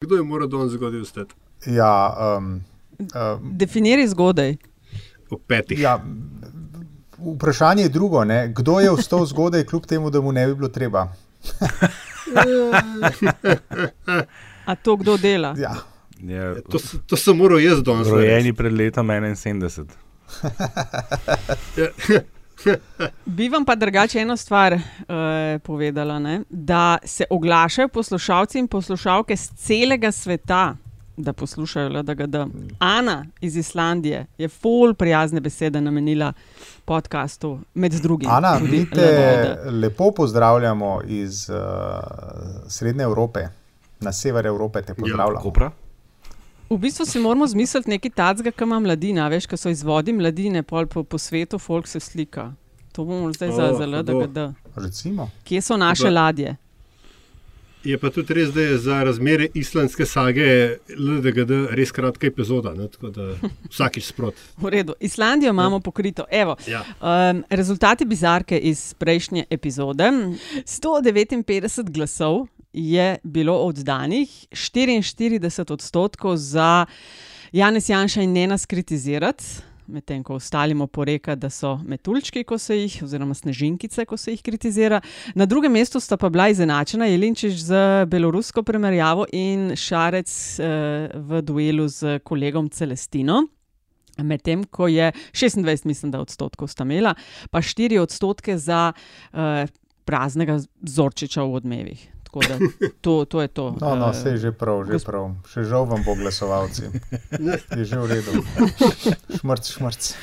Kdo je moral danes zgodaj vstati? Ja, um, um, Definiri zgodaj. O petih. ja, vprašanje je drugo. Ne? Kdo je vstal zgodaj, kljub temu, da mu ne bi bilo treba? A to kdo dela? Ja. Je, To, s- to sem moral jaz danes. rojeni pred letom 71. Bi vam pa drugače eno stvar uh, povedala, ne? da se oglašajo poslušalci in poslušalke z celega sveta, da poslušajo LDGD. Ana iz Islandije je full prijazne besede namenila podkastu, med drugim. Ana, mi te LDGD. lepo pozdravljamo iz uh, Srednje Evrope, na sever Evrope te pozdravljamo. Kopra? V bistvu si moramo zmisliti nekaj tacga, ki ima mladina, veš, ki so izvodi mladine, pol po, po svetu, folk se slika. To bomo zdaj za, Oh, za LDGD. Recimo. Kje so naše Pa- ladje? Je pa tudi res, da je za razmere islandske sage LDGD res kratka epizoda. Ne? Tako da vsakič sprot. V redu. Islandijo imamo pokrito. Evo, Ja. um, rezultati bizarke iz prejšnje epizode. 159 glasov je bilo oddanih, 44 odstotkov za Janez Janša in ne nas kritizirati. Medtem ko ostalimo poreka, da so metuljčki, ko se jih, oziroma snežinkice, ko se jih kritizira. Na drugem mestu sta pa bila izenačena Jelinčič z belorusko primerjavo in Šarec eh, v duelu z kolegom Celestino. Medtem ko je 26, mislim, da odstotkov sta imela, pa 4 odstotke za uh, praznega Zorčiča v odmevih. Tako da to, to je to. No, no, Eh, vse je že prav, že gosp- prav. Še žal vam bo glasovalci. Je že v redu. Šmrc, šmrc.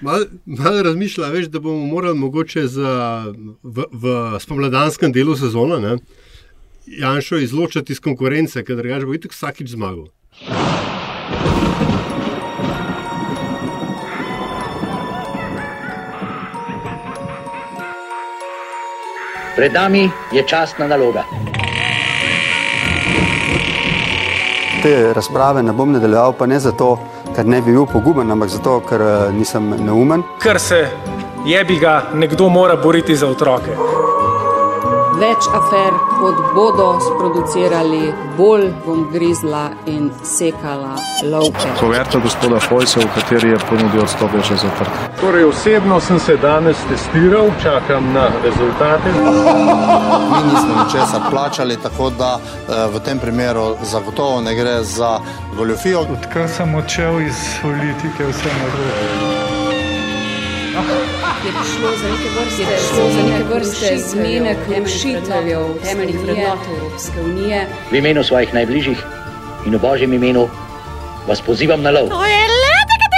Malo mal razmišlja, veš, da bomo morali mogoče za, v, v spomladanskem delu sezone ne, Janšo izločiti iz konkurence, ker drugače bo itek vsakič zmagal. Pred nami je častna naloga. Te razprave ne bom nadaljeval, pa ne zato, ker ne bi bil poguben, ampak zato, ker eh, nisem neumen. ker se jebi ga nekdo mora boriti za otroke. Več afer, kot bodo sproducirali, bolj bom grizla in sekala lovke. Kuverta gospoda Hojsa, v kateri je ponudil odstop, je že zaprta. Torej, osebno sem se danes testiral, čakam na rezultate. Mi nismo ničesar plačali, tako da eh, v tem primeru zagotovo ne gre za goljofijo. Odkar sem odšel iz politike, vse narobe. Je prišlo za neke vrste, za neke vrste zmene kršiteljev temeljnih vrednot Evropske unije. V imenu svojih najbližjih in v božjem imenu vas pozivam na lov. To je LDGD,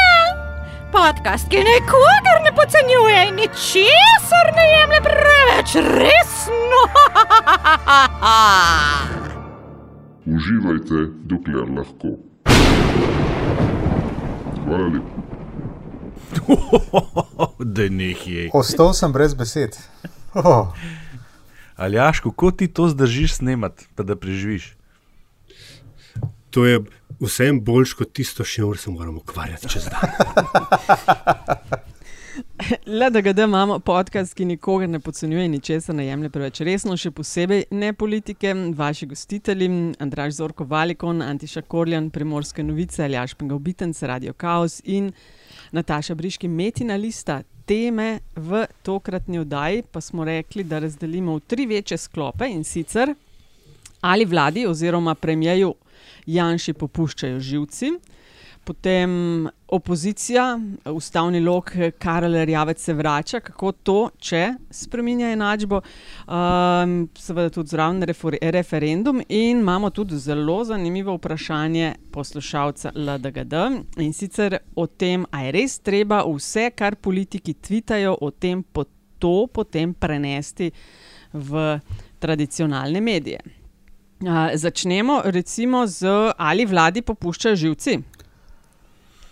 podcast, ki nikogar ne podcenjuje in ničesar ne jemlje preveč resno. Uživajte, dokler lahko. Hvala lepa. Da nekje. Ostal sem brez besed. Oh, Aljaš, kako ti to zdržiš snemati, pa da preživiš? To je vsem boljš kot tisto, s čimer se moramo ukvarjati čez dan. Le da ga da imamo podcast, ki nikogar ne podcenjuje ničesar ne jemlje preveč resno, še posebej ne politike, vaši gostitelji, Andraš Zorko Valikon, Antiša Korjan, Primorske novice, Aljaš Pengalbitenc, Radio Chaos in Nataša Briški, Metina lista. Teme v tokratni oddaji pa smo rekli, da razdelimo v tri večje sklope in sicer ali vladi oziroma premijeju Janši popuščajo živci, potem opozicija, ustavni lok Karel Rjavec se vrača, kako to, če spremenja enačbo, um, seveda tudi zraven refer referendum in imamo tudi zelo zanimivo vprašanje poslušalca LDGD in sicer o tem, a je res treba vse, kar politiki tvitajo, o tem po to potem prenesti v tradicionalne medije. Uh, začnemo recimo z ali vladi popuščajo živci.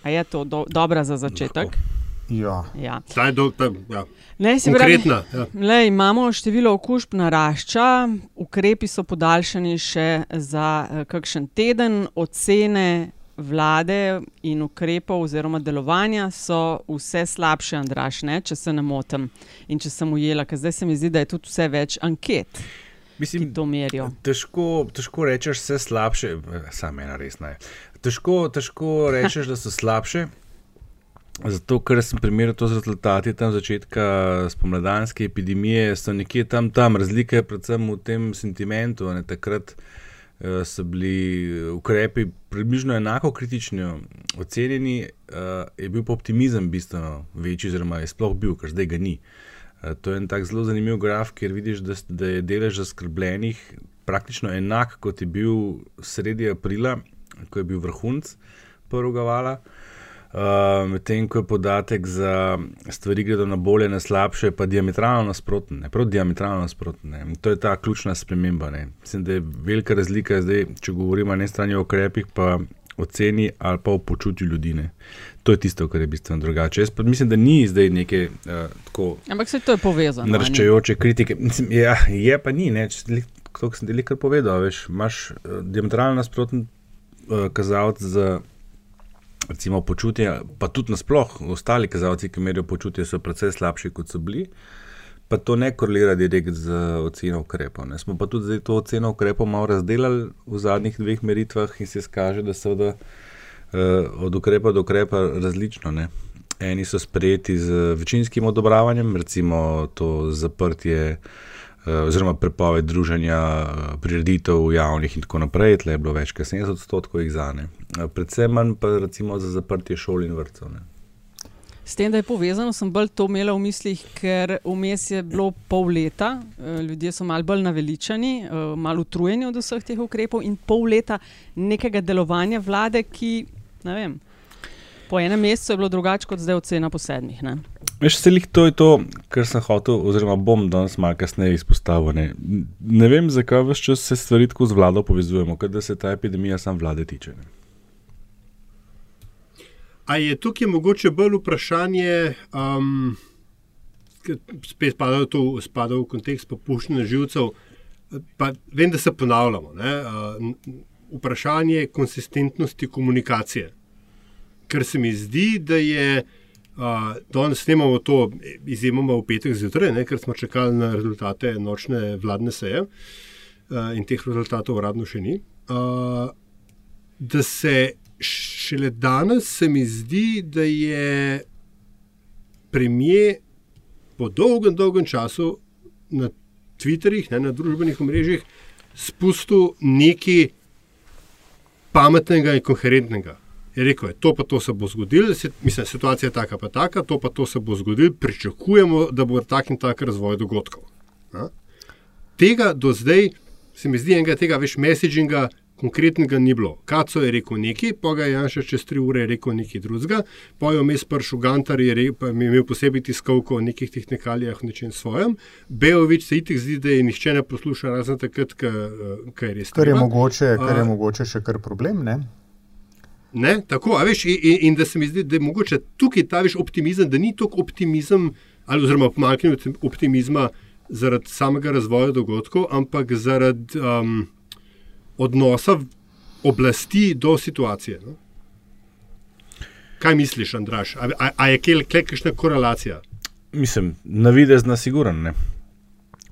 A je to do, dobra za začetek? ja. Ja. Ta je do, ta, ja. Ne, se pravi, Konkretna. Ja. Lej, imamo število okužb narašča, ukrepi so podaljšani še za uh, kakšen teden, ocene vlade in ukrepov oziroma delovanja so vse slabše, Andraš, ne, če se ne motim in če sem ujela, ker zdaj se mi zdi, da je tudi vse več anket. Mislim, ki to merijo. Težko, težko rečeš, da so slabše, samo ena resna je. Težko, težko rečeš, da so slabše. Zato, ker sem primerjal to z rezultati tam začetka spomladanske epidemije, so nekje tam, tam razlike, predvsem v tem sentimentu. Ne, takrat uh, so bili ukrepi približno enako kritični ocenjeni, uh, je bil pa optimizem bistveno večji, oziroma je sploh bil, kar zdaj ga ni. Uh, to je en tak zelo zanimiv graf, ker vidiš, da, da je delež zaskrbljenih praktično enak, kot je bil sredi aprila, ko je bil vrhunc prvega vala. Uh, Medtem ko je podatek za stvari, ki gredo na bolje, na slabše, pa diametralno nasprotne, prav diametralno nasprotne. To je ta ključna sprememba. Ne. Mislim, da je velika razlika, zdaj, če govorimo na eni strani o ukrepih, pa o ceni ali pa o počutju ljudi. Ne. To je tisto, kar je bistveno drugače. Jaz mislim, da ni zdaj neke uh, tako. Ampak se to je povezano. Naraščajoče kritike. Mislim, ja, je pa ni, to sem ti kar povedal. Veš, imaš uh, diametralno nasproten uh, kazalec za recimo, počutje, pa tudi nasplošno, ostali kazalci, ki merijo počutje, so precej slabši, kot so bili. Pa to ne korelira direkt z oceno ukrepov. Ne. Smo pa tudi to oceno ukrepov malo razdelili v zadnjih dveh meritvah in se kaže, da so da, uh, od ukrepa do ukrepa različno. Ne. Eni so sprejeti z večinskim odobravanjem, recimo to zaprtje. Eh, oziroma prepoved druženja, eh, prireditev javnih in tako naprej, tle je bilo več kot 70 odstotkov jih zane. Eh, predvsem manj pa recimo za zaprtje šol in vrtcev. Ne. S tem, da je povezano, sem bolj to imela v mislih, ker vmes je bilo pol leta, ljudje so malo bolj naveličani, malo utrujeni od vseh teh ukrepov, in pol leta nekega delovanja vlade, ki, ne vem, po enem mesecu je bilo drugače kot zdaj, ocena po sedmih. Ne? Veš, se jih to je to, kar sem hotel, oziroma bom danes malo kasneje izpostavil. Ne. ne vem, zakaj vse čas se stvari tako z vlado povezujemo, da se ta epidemija sam vlade tiče. Ne. A je tukaj mogoče bolj vprašanje, um, spet spada v, to, spada v kontekst popuščanja živcev, pa vem, da se ponavljamo. Uh, vprašanje konsistentnosti komunikacije. Ker se mi zdi, da je. Uh, danes snemamo to izjemoma v petek zjutraj, ne, ker smo čakali na rezultate nočne vladne seje uh, in teh rezultatov uradno še ni. Uh, da se šele danes, se mi zdi, da je premijer po dolgem, dolgem času na Twitterih, ne, na družbenih omrežjih, spustil nekaj pametnega in koherentnega je rekel, to pa to se bo zgodilo, mislim, situacija je taka pa taka, to pa to se bo zgodilo, pričakujemo, da bo tak in tak razvoj dogodkov. A? Tega do zdaj, se mi zdi, enega tega več messaginga konkretnega ni bilo. Kaco je rekel nekaj, pa ga je Janša čez tri ure rekel nekaj drugega, pa je vmes pršel Gantar, je, re, je imel posebej tiskovko o nekih tehnikalijah, nečem svojem. Beovič se itek zdi, da je nihče ne posluša, razen takrat, kaj je res. Kar je, mogoče, kar je mogoče še kar problem, ne? Ne, tako, veš, in, in da se mi zdi, da je mogoče tukaj ta veš optimizem, da ni toliko optimizem, ali oziroma pomanjkanje optimizma zaradi samega razvoja dogodkov, ampak zaradi um, odnosa oblasti do situacije. No? Kaj misliš, Andraš? A, a, a je kje kakšna korelacija? Mislim, na videz na siguran.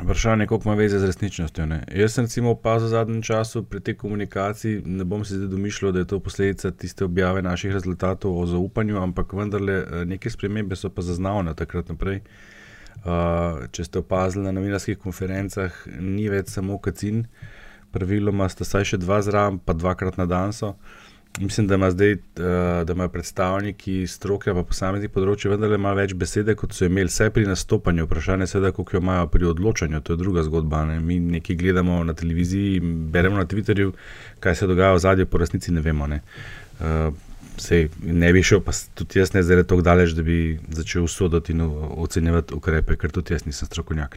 Vprašanje, koliko ima veze z resničnostjo. Ne? Jaz sem recimo opazil v zadnjem času pri tej komunikaciji, ne bom se zdaj domišljal, da je to posledica tiste objave naših rezultatov o zaupanju, ampak vendarle eh, neke spremembe so pa zaznavne takrat naprej. Uh, če ste opazili na novinarskih konferencah, ni več samo kacin, praviloma sta saj še dva zraven, pa dvakrat na dan so. Uh, Mislim, da, ima zdaj, uh, da imajo predstavniki stroke pa posameznih področji vendarle malo več besede, kot so imeli vse pri nastopanju. Vprašanje je, koliko jo imajo pri odločanju, to je druga zgodba. Ne? Mi nekaj gledamo na televiziji, beremo na Twitterju, kaj se dogaja v zadnjem, po resnici ne vemo. Ne? Uh, Sej, ne bi šel, pa tudi jaz ne zdaj tako daleč, da bi začel usoditi in ocenjevati ukrepe, ker tudi jaz nisem strokovnjak.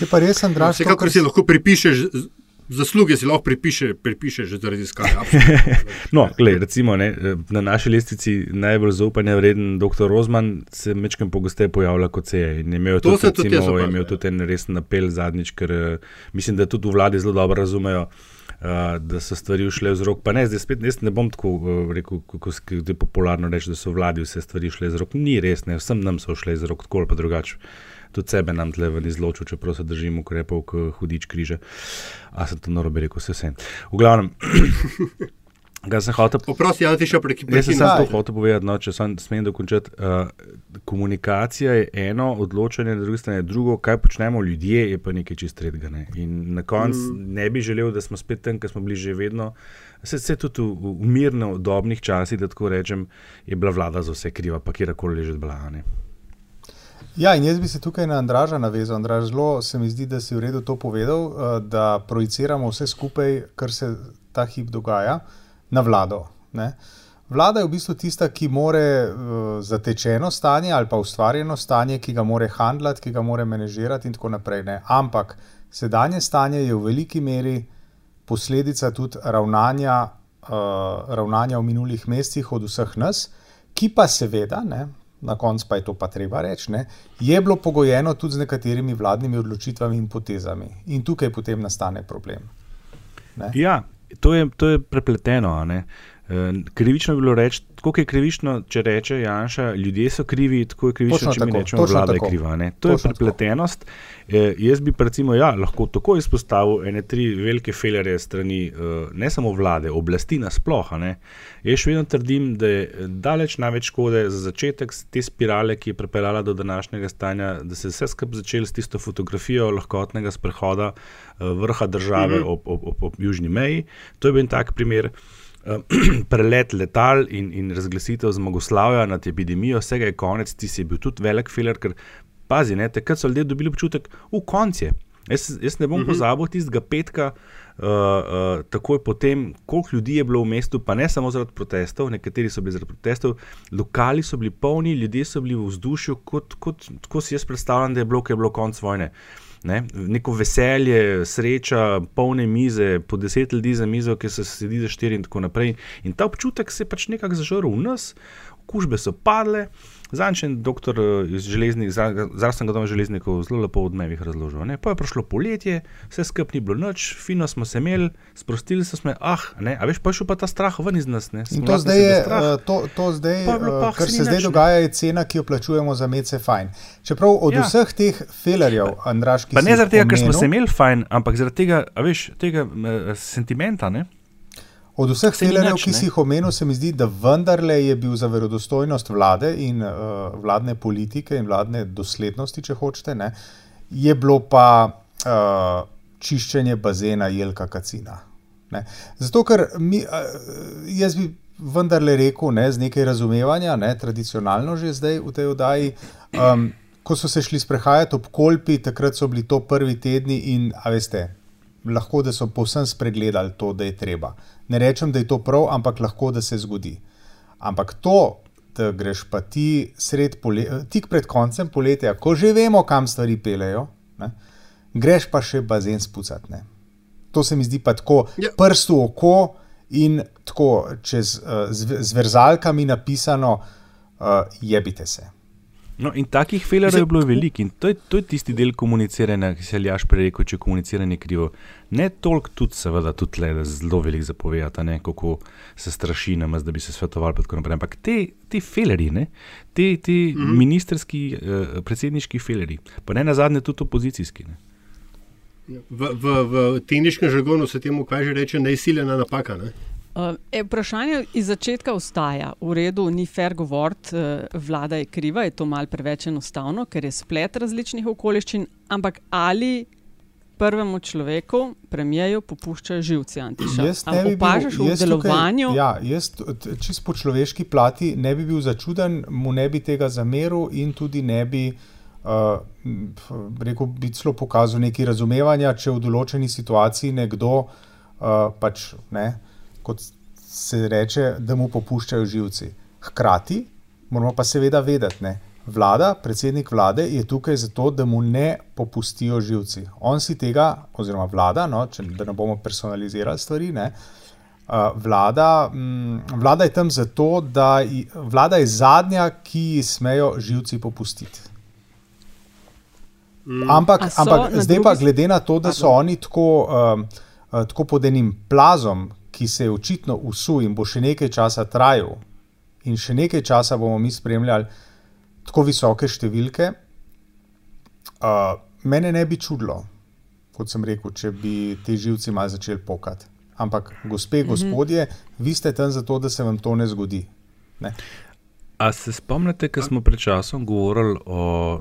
Je pa res, Andrej, no, kar si lahko pripišeš zasluge si lahko pripiše, pripiše že za raziskave. no, gled, recimo, ne, na naši lestvici najbolj zaupanja vreden dr. Rozman se večkrat pogosteje pojavlja kot se je. Imel to tudi, recimo, tudi, imel ja. tudi en resen apel zadnjič, ker eh, mislim, da tudi v vladi zelo dobro razumejo. Uh, da so stvari šle z rok. Pa ne, zdaj spet ne bom tako uh, rekel, kako je popularno reči, da so vladi vse stvari šle z rok. Ni res, ne, vsem nam so šle z rok, tako ali pa drugače. Tudi sebe nam tle ven izločil, čeprav se držim ukrepov, kot hudič križe. A sem to noro rekel, vse vse. V glavnem. Ga sem hotel Oprosti, ja, ti še prekiniti. Jaz sem samo to hotel povedati, no, če sem smem dokončati. Uh, komunikacija je eno, odločanje na drugi strani je drugo, kaj počnemo ljudje, je pa nekaj čist tretjega. Ne. In na koncu mm. ne bi želel, da smo spet tam, ker smo bili že vedno. Se, se tudi v, v, v mirno, dobnih časih, da tako rečem, je bila vlada za vse kriva, pa kjerkoli že zblagane. Ja, in jaz bi se tukaj na Andraža navezal. Andraž, zelo se mi zdi, da si v redu to povedal, da projiciramo vse skupaj, kar se ta hip dogaja, na vlado. Ne? Vlada je v bistvu tista, ki more uh, zatečeno stanje ali pa ustvarjeno stanje, ki ga more handlati, ki ga more menedžirati in tako naprej. Ne? Ampak sedanje stanje je v veliki meri posledica tudi ravnanja, uh, ravnanja v minulih mesecih od vseh nas, ki pa seveda, ne, na koncu pa je to pa treba reči, ne, je bilo pogojeno tudi z nekaterimi vladnimi odločitvami in potezami. In tukaj potem nastane problem. Ne? Ja, to je, to je prepleteno. Krivično bi bilo reči, tako je krivično, če reče Janša, ljudje so krivi, tako je krivično, Točno če mi tako, rečemo, točno vlada je tako. kriva. Ne? To Točno je prepletenost. Eh, jaz bi recimo, ja, lahko tako izpostavil ene tri velike felere strani eh, ne samo vlade, oblasti nasploh. Jaz še vedno trdim, da je daleč največ škode za začetek te spirale, ki je pripeljala do današnjega stanja, da se je vse skupaj začelo s tisto fotografijo lahkotnega sprehoda eh, vrha države Mhm. ob, ob, ob, ob južni meji. To je bil en tak primer. Eh, prelet letal in, in razglasitev zmagoslavja nad epidemijo, vsega je konec, ti si bil tudi velik filer, ker pazi, ne, takrat so ljudje dobili občutek, v koncu. Jaz, jaz ne bom Mhm. pozabil tistega petka, uh, uh, takoj potem, koliko ljudi je bilo v mestu, pa ne samo zaradi protestov, nekateri so bili zaradi protestov, lokali so bili polni, ljudje so bili v vzdušju, kot, kot, kot si jaz predstavljam, da je bilo, ko je bilo konc vojne. Ne? Neko veselje, sreča, polne mize, po deset ljudi za mizo, ki se sedi za štiri in tako naprej. In ta občutek se je pač nekako zažrl v nas, kužbe so padle. Zančen doktor eh, iz železnih, zdravstvenega doma železnikov zelo lepo v odmevih razložil. Ne? Pa je prišlo poletje, vse skupaj ni bilo noč, fino smo se imeli, sprostili smo se, ah, ne, a veš, pa je šel pa ta strah ven iz nas. To zdaj, je, eh, to, to zdaj Pa bilo, eh, pa, kar se zdaj ne. dogaja, je cena, ki jo plačujemo za mece fajn. Čeprav od Ja. vseh teh felerjev, Andraš, ki Pa ne zaradi tega, ker smo se imeli fajn, ampak zaradi tega, veš, tega eh, sentimenta. Ne? Od vseh nič, ki si jih omenil, se mi zdi, da vendarle je bil za verodostojnost vlade in uh, vladne politike in vladne doslednosti, če hočete, ne, je bilo pa uh, čiščenje bazena Jelka Kacina. Ne. Zato, ker mi, uh, jaz bi vendarle rekel, ne, z nekaj razumevanja, ne, tradicionalno že zdaj v tej oddaji. Um, Ko so se šli sprehajati ob Kolpi, takrat so bili to prvi tedni, in veste, lahko da so povsem spregledali to, da je treba. Ne rečem, da je to prav, ampak lahko da se zgodi. Ampak to, da greš pa ti sred pole, tik pred koncem poletja, ko že vemo, kam stvari pelejo, ne, greš pa še bazen spucati. Ne. To se mi zdi pa tako ja. prst v oko in tako čez, uh, z, z verzalkami napisano, uh, jebite se. No, in takih felerjev je bilo veliko, in to je, to je tisti del komuniciranja, ki se je Ljaš prej rekel, če je komuniciranje krivo. Ne toliko tudi, seveda, tudi le, zelo veliko zapovedati, ne, kako se straši nam, da bi se svetovali. Ampak te, te felerji, ne, te, te mm. -hmm. ministerski, eh, predsedniški felerji, pa ne na zadnje tudi opozicijski. Ne. V, v, v tehničnem žargonu se temu kaže reče neizsiljena napaka. Ne? Uh, e, vprašanje iz začetka ostaja. V redu, ni fair govoriti, uh, vlada je kriva, je to mal preveč enostavno, ker je splet različnih okoliščin, ampak ali prvemu človeku, premijeju, popuščajo živci Antiša? Jaz Ali bil- opažaš v delovanju? Tukaj, ja, jaz t- čisto po človeški plati ne bi bil začuden, mu ne bi tega zameril in tudi ne bi. Uh, rekel bi celo pokazal nekaj razumevanja, če v določeni situaciji nekdo, uh, pač, ne, kot se reče, da mu popuščajo živci. Hkrati moramo pa seveda vedeti, ne, vlada, predsednik vlade je tukaj zato, da mu ne popustijo živci. On si tega, oziroma vlada, no, če, da ne bomo personalizirali stvari, ne, uh, vlada, mm, vlada je tam zato, da ji- vlada je zadnja, ki ji smejo živci popustiti. Ampak, so ampak na zdaj drugi pa, glede na to, da so oni tako, um, uh, tako pod enim plazom, ki se je očitno usul in bo še nekaj časa trajal, in še nekaj časa bomo mi spremljali tako visoke številke, Uh, mene ne bi čudilo, kot sem rekel, če bi ti živci malo začeli pokati. Ampak, gospe, Mhm. gospodje, vi ste tam zato, da se vam to ne zgodi. Ne? A se spomnite, ko smo pred časom govorili o,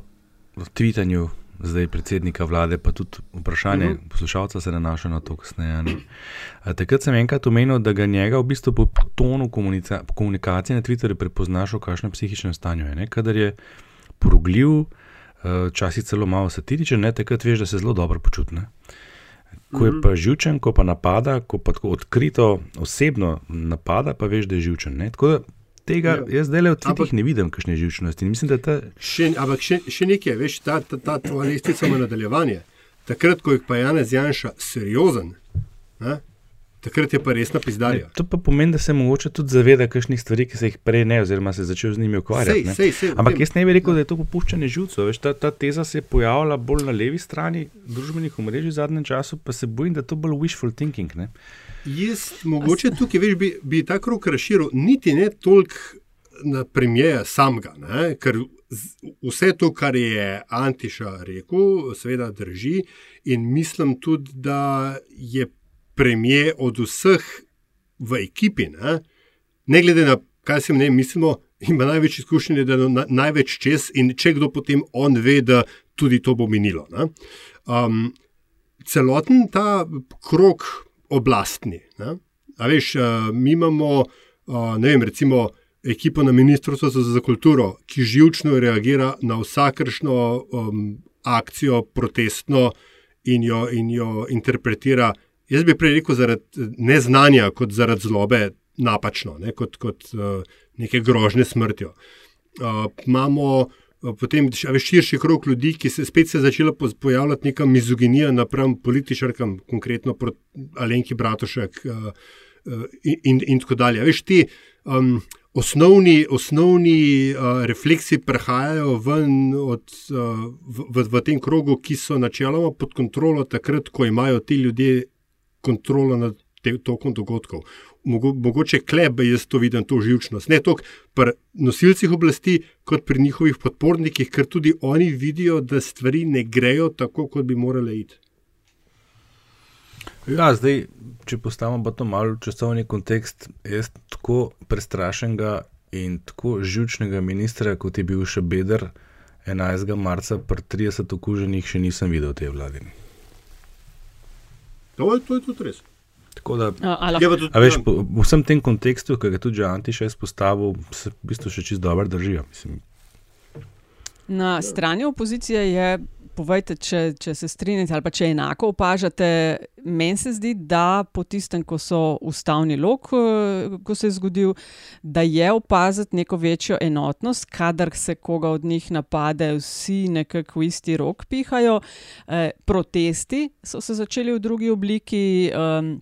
o tvitanju zdaj predsednika vlade, pa tudi vprašanje Mhm. -huh. poslušalca se nanaša na to kasneje. takrat sem enkrat omenil, da ga njega v bistvu po tonu komunica, komunikacije na Twitterju prepoznaš, v kakšnem psihičnem stanju je. Ne? Kadar je porogljiv, eh, včasih celo malo satiričen, ne? takrat veš, da se zelo dobro počuti. ne. Ko je Mhm. pa živčen, ko pa napada, ko pa tako odkrito, osebno napada, pa veš, da je živčen. Ne? Tako da tega Ja. jaz zdaj le v tvitih ne vidim, kakšne živčnosti. Mislim, ta, Še, ampak še, še nekaj, veš, ta, ta, ta tvoja lestvica ima nadaljevanje. Takrat, ko je pa Janez Janša seriozen, ne, takrat je pa resna pizdarja. to pa pomeni, da se mogoče tudi zaveda kakšnih stvari, ki se jih prej ne, oziroma se je začel z njimi ukvarjati. Sej, sej, sej, Ampak vem. jaz ne bi rekel, da je to popuščanje živcev. Veš, ta, ta teza se je pojavila bolj na levi strani družbenih omrežij v zadnjem času, pa se bojim, da je to bolj wishful thinking. Ne. Jaz mogoče tukaj veš, bi, bi ta krok razširil, niti ne toliko na premijeja samega, ne? ker vse to, kar je Antiša rekel, seveda drži in mislim tudi, da je premije od vseh v ekipi, ne, ne glede na kaj se ne mislimo, ima največ izkušenj, da je na, največ čez in če kdo potem on ve, da tudi to bo minilo. ne. Um, celoten ta krok oblastni. Ne? A veš, eh, mi imamo, eh, ne vem, recimo ekipo na Ministrstvu za, za kulturo, ki živčno reagira na vsakršno um, akcijo, protestno in jo, in jo interpretira. Jaz bi prej rekel zaradi neznanja, kot zaradi zlobe, napačno, ne? kot, kot uh, neke grožne smrtjo. Uh, imamo uh, potem veš, širši krog ljudi, ki se spet se je začela po- pojavljati neka mizoginija napram političarkam, konkretno proti Alenki Bratušek uh, uh, in, in, in tako dalje. Veš, ti um, osnovni, osnovni uh, refleksi prehajajo ven od, uh, v, v, v tem krogu, ki so načeloma pod kontrolo takrat, ko imajo ti ljudje kontrolo nad te- tokom dogodkov. Mogo, mogoče kleb, jaz to vidim, to živčnost. Ne toliko pri nosilcih oblasti, kot pri njihovih podpornikih, ker tudi oni vidijo, da stvari ne grejo tako, kot bi morale iti. Ja, zdaj, če postavimo pa to malo v časovni kontekst, jaz tako prestrašenega in tako živčnega ministra, kot je bil še Beder 11. marca, pri 30 okuženih, še nisem videl v tej vladi. To je, to je tudi res. Tako da, A, Je pa tudi- a veš, po, v vsem tem kontekstu, ki ga je tudi Antiš izpostavil, se v bistvu še čist dobro držijo. Mislim, Na strani opozicije je, povejte, če, če se strinjate ali pa če enako opažate. Meni se zdi, da po tistem, ko so ustavni lok, eh, ko se je zgodil, da je opaziti neko večjo enotnost, kadar se koga od njih napade, vsi nekako v isti rok pihajo. Eh, protesti so se začeli v drugi obliki. Um,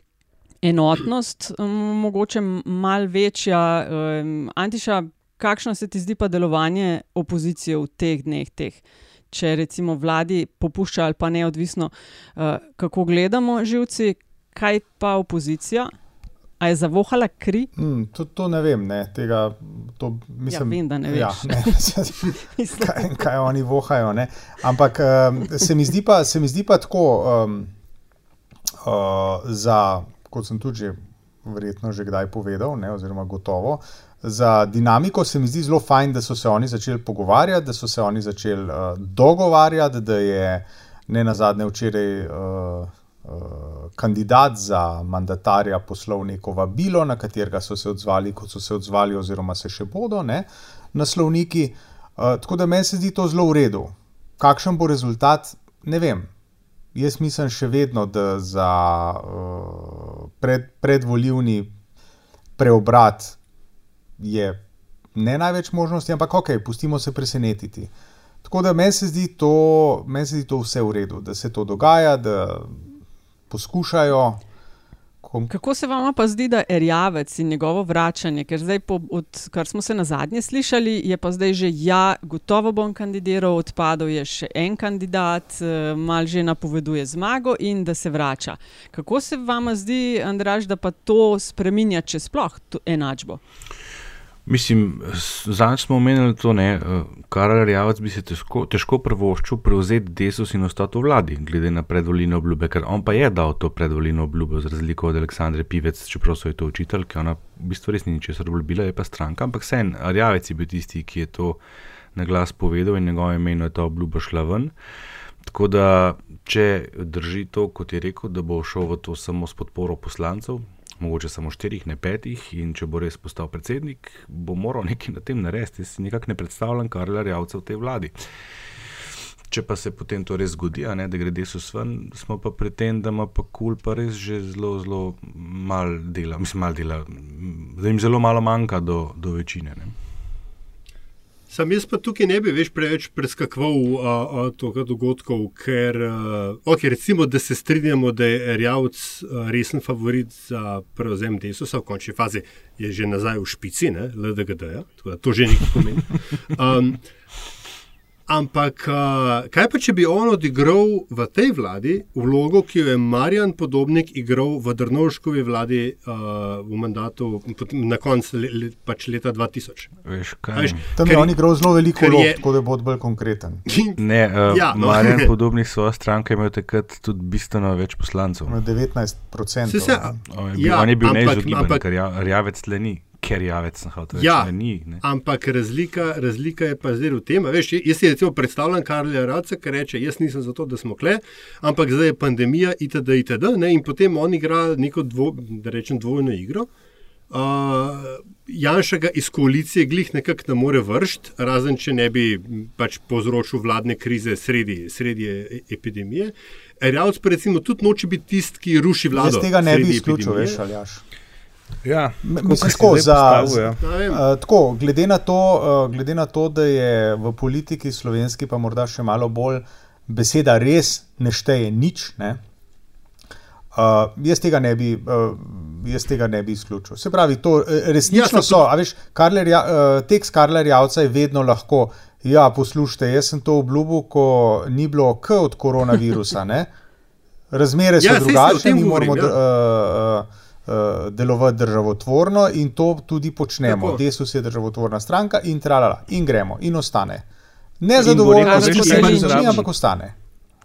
Enotnost, um, mogoče malo večja. Um, Antiša, kakšno se ti zdi pa delovanje opozicije v teh dneh, teh? če recimo vladi popušča ali pa neodvisno, uh, kako gledamo živci, kaj pa opozicija? A je zavohala kri? Mm, to, to ne vem, ne, tega, to, mislim, vem, da ne ja, veš. ne, kaj, kaj oni vohajo. Ne. Ampak um, se, mi pa, se mi zdi pa tako, um, uh, za, kot sem tudi že verjetno že kdaj povedal, ne, oziroma gotovo. Za dinamiko se mi zdi zelo fajn, da so se oni začeli pogovarjati, da so se oni začeli uh, dogovarjati, da je ne na zadnje včeraj uh, uh, kandidat za mandatarja poslal neko vabilo, na katerega so se odzvali, kot so se odzvali, oziroma se še bodo, ne, naslovniki. Uh, tako da meni se zdi to zelo v redu. Kakšen bo rezultat, ne vem. Jaz mislim še vedno, da za uh, pred, predvoljivni preobrat je ne največ možnosti, ampak ok, pustimo se presenetiti. Tako da meni se, zdi to, meni se zdi to vse v redu, da se to dogaja, da poskušajo. Kom... Kako se vam pa zdi, da je Rjavec in njegovo vračanje, ker zdaj, po, od, kar smo se na zadnje slišali, je pa zdaj že ja, gotovo bom kandidiral, odpadel je še en kandidat, eh, mal že napoveduje zmago in da se vrača. Kako se vam zdi, Andraž, da pa to spreminja, če sploh to enačbo? Mislim, zadnjič smo omenili to, ne, Karel Rjavac bi se težko, težko prvoščil prevzeti desus in ostati v vladi, glede na predvoljene obljube, ker on pa je dal to predvoljeno obljubo, za razliko od Aleksandre Pivec, čeprav so jo to učitelj, ki ona v bistvu res ni ničesar obljubila, je pa stranka, ampak sen, Rjavec je bil tisti, ki je to na glas povedal in njegovo ime je ta obljuba šla ven. Tako da, če drži to, kot je rekel, da bo šel v to samo s podporo poslancev, mogoče samo štirih, ne petih, in če bo res postal predsednik, bo moral nekaj na tem narediti. Jaz si nekako ne predstavljam Karla Rjavca v tej vladi. Če pa se potem to res zgodi, ne, da gre desus ven, smo pa pri tem, da ima pa kul pa res že zelo, zelo malo dela, mislim, malo dela, da jim zelo malo manjka do, do večine. Ne. Sam jaz pa tukaj ne bi več preveč preskakoval tega dogodkov, ker uh, okay, recimo, da se strinjamo, da je Rjavc uh, resen favorit za prevzem Desusa, v končni fazi je že nazaj v špici, ne, LDGD, -ja, to že nekaj pomeni. Um, Ampak kaj pa, če bi on odigral v tej vladi vlogo, ki jo je Marjan Podobnik igral v Drnovškovi vladi uh, v mandatu na koncu le, le, pač leta 2000? Veš, Veš, Tam je on igral zelo veliko vlog, je... tako da bo bolj konkreten. ne, uh, ja, no. Marjan Podobnik svoje stranke imel takrat tudi bistveno več poslancev. 19%. Se, se, on je bil, ja, on je bil neizogiben, ker rjavec le ni ker javec na hotel. Ja, ni, ampak razlika, razlika je pa zdaj v tem. Veš, jaz si recimo predstavljam Karla Raca, ki reče: Jaz nisem zato, da smo kle, ampak zdaj je pandemija, itd. itd. Ne, in potem on igra neko dvo, rečem, dvojno igro. Uh, Janša ga iz koalicije glih nekako ne more vršiti, razen če ne bi pač povzročil vladne krize sredi, sredi e, epidemije. Rjavc pa recimo tudi noče biti tisti, ki ruši vlado. Jaz tega ne bi izključil, veš, ali jaš. Ja, Mislim, tako, za, ja. uh, tako, glede, na to, uh, glede na to, da je v politiki slovenski, pa morda še malo bolj beseda res ne šteje nič. Ne? Uh, jaz, tega bi, uh, jaz tega ne bi izključil. Se pravi, to resnično ja, so. Veš, Karler, uh, tekst Karla Javca je vedno lahko. Ja, poslušajte, jaz sem to obljubil, ko ni bilo K od koronavirusa. Ne? Razmere so ja, drugačne, mi moramo. Ja. Uh, uh, uh, delovati državotvorno in to tudi počnemo. Tako. Desus je državotvorna stranka in tralala, in gremo, in ostane. Ne zadovoljno, da se vse zgodi, ampak ostane.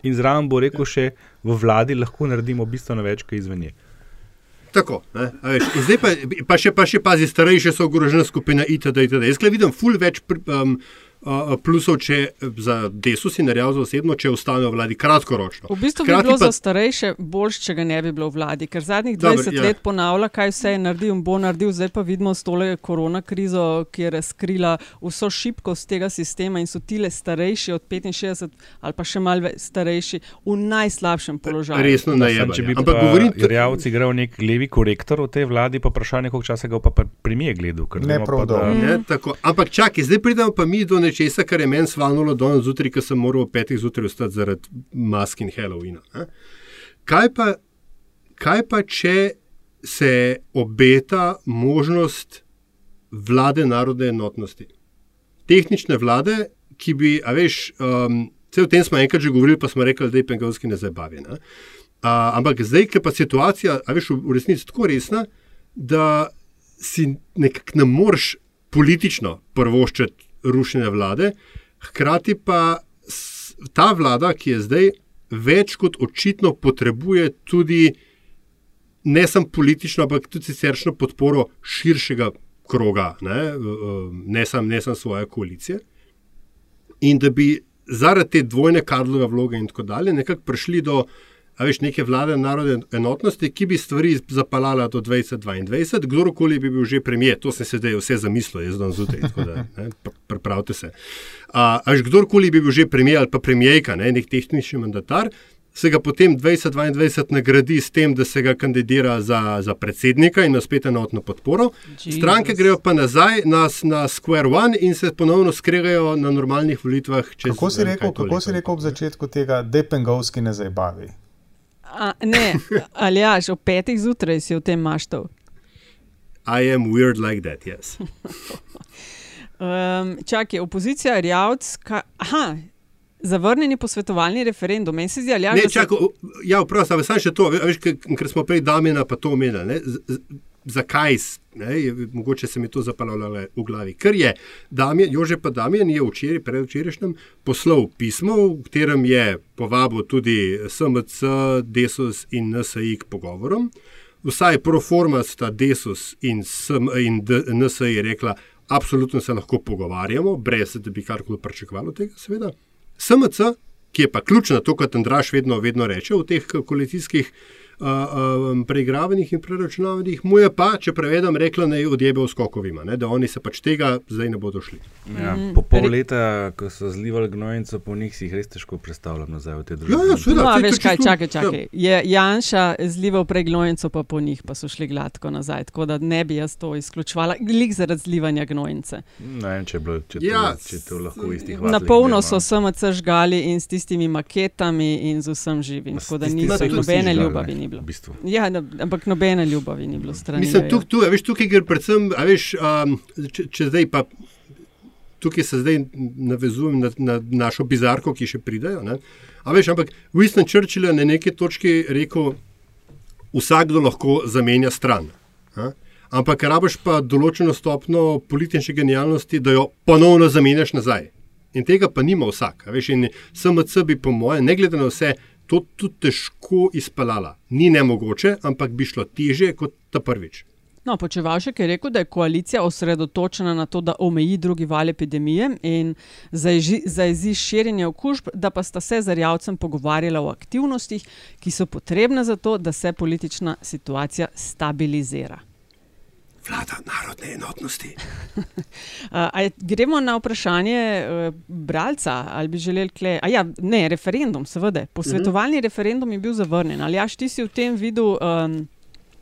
In zraven bo rekel še, v vladi lahko naredimo bistveno več, kot izvenje. Tako, veš, zdaj pa, pa, še, pa še pazi, starejše so ogrožena skupina itd. itd. Jaz vidim ful več. Um, plusov, če za desus in real za osebno, če ostane v vladi kratkoročno. V bistvu Hkrati bi bilo pa... za starejše bolj, če ga ne bi bilo v vladi, ker zadnjih 20 Dobre, ja. let ponavlja, kaj vse je naredil in bo naredil. Zdaj pa vidimo s tole korona krizo, ki je razkrila vso šibkost tega sistema in so tile starejši od 65 ali pa še malce starejši v najslabšem položaju. Resno ne je. Če bi pa govoril, da je igral nek levi korektor v tej vladi, pa vprašanje, koliko časa ga pa, premije gledal. Ne, prav dobro. Ampak čakaj, zdaj pridemo pa mi do nečesa nečesa, kar je meni svanulo danes zjutraj, ker sem moral ob petih zjutraj ostati zaradi mask in Halloweena. Kaj pa, kaj pa, če se obeta možnost vlade narodne enotnosti? Tehnične vlade, ki bi, a veš, um, vse o tem smo enkrat že govorili, pa smo rekli, da je pengovski ne zabavi. Ne? Uh, ampak zdaj, ker pa situacija, a veš, v resnici tako resna, da si nekako ne moreš politično prvoščiti rušenja vlade, hkrati pa ta vlada, ki je zdaj več kot očitno potrebuje tudi ne samo politično, ampak tudi siceršno podporo širšega kroga, ne, ne samo sam svoje koalicije. In da bi zaradi te dvojne Karlove vloge in tako dalje nekako prišli do a veš, neke vlade narodne enotnosti, ki bi stvari zapeljala do 2022, kdorkoli bi bil že premijer, to sem se zdaj vse zamislil, jaz dan zjutraj, pripravite se. A, a veš, kdorkoli bi bil že premijer ali pa premijejka, ne, nek tehnični mandatar, se ga potem 2022 nagradi s tem, da se ga kandidira za, za predsednika in na spet enotno podporo. Jesus. Stranke grejo pa nazaj na, na Square One in se ponovno skregajo na normalnih volitvah. Kako si rekel, kako si rekel ob začetku tega, depengovski ne zabavi? A, ne, ali ja, že ob petih zjutraj si v tem maštal. I am weird like that, yes. um, čakaj, opozicija rjavc. Aha, Zavrnjeni posvetovalni referendum, meni se zdi, ali Ne, čakaj, o- ja, vprašaj, samo še to, veš, ker, smo prej Damjana pa to omenili. ne, z- z- Zakaj, ne, je- mogoče se mi to zapalavljalo v glavi. Ker je Damjan, Jože pa Damjan je včeraj, predvčerajšnjem, poslal pismo, v katerem je povabil tudi SMC, Desus in NSI k pogovorom. Vsaj pro forma sta Desus in, SM, in D- NSI rekla, absolutno se lahko pogovarjamo, brez da bi karkoli pričakovalo tega, seveda. SMC, ki je pa ključna, to, kar Andraš vedno, vedno reče v teh koalicijskih uh, preigravanjih in preračunavanjih, mu je pa, če prevedem, rekla, naj odjebe v skokovima, ne, da oni se pač tega zdaj ne bodo šli. Ja, Mhm. po pol leta, ko so zlivali gnojnico po njih, si jih res težko predstavljam nazaj v te družbe. Ja, ja, seveda, No, veš kaj, čakaj, čakaj. Je Janša zlival prej gnojnico, pa po njih pa so šli gladko nazaj. Tako da ne bi jaz to izključevala, lik zaradi zlivanja gnojnice. Ne vem, če je bilo, če, Ja, to, če to lahko istih Na polno so SMC žgali in s tistimi maketami in z vsem živim. Tako da niso jih nobene ljubavi ni bilo. v bistvu. Ja, no, ampak nobene ljubavi ni bilo strani. Mislim, veje. tu, veš, tukaj gre predvsem, a veš, um, če, če zdaj pa. Tukaj se zdaj navezujem na, na našo bizarko, ki še pridejo. Ne? A veš, ampak Winston Churchill je na neki točki rekel, vsakdo lahko zamenja stran. A? Ampak rabiš pa določeno stopno politične genialnosti, da jo ponovno zamenjaš nazaj. In tega pa nima vsak. Veš, in SMC bi, po mojem, ne glede na vse, to tudi težko izpeljala. Ni nemogoče, ampak bi šlo teže kot ta prvič. No, Počevalšek je rekel, da je koalicija osredotočena na to, da omeji drugi val epidemije in zajezi širjenje okužb, da pa sta se z Rjavcem pogovarjala o aktivnostih, ki so potrebne za to, da se politična situacija stabilizira. Vlada narodne enotnosti. A gremo na vprašanje uh, bralca, ali bi želeli kle. A ja, ne, referendum, seveda. Posvetovalni Mhm. referendum je bil zavrnjen. Ali jaš ti si v tem videl? Um,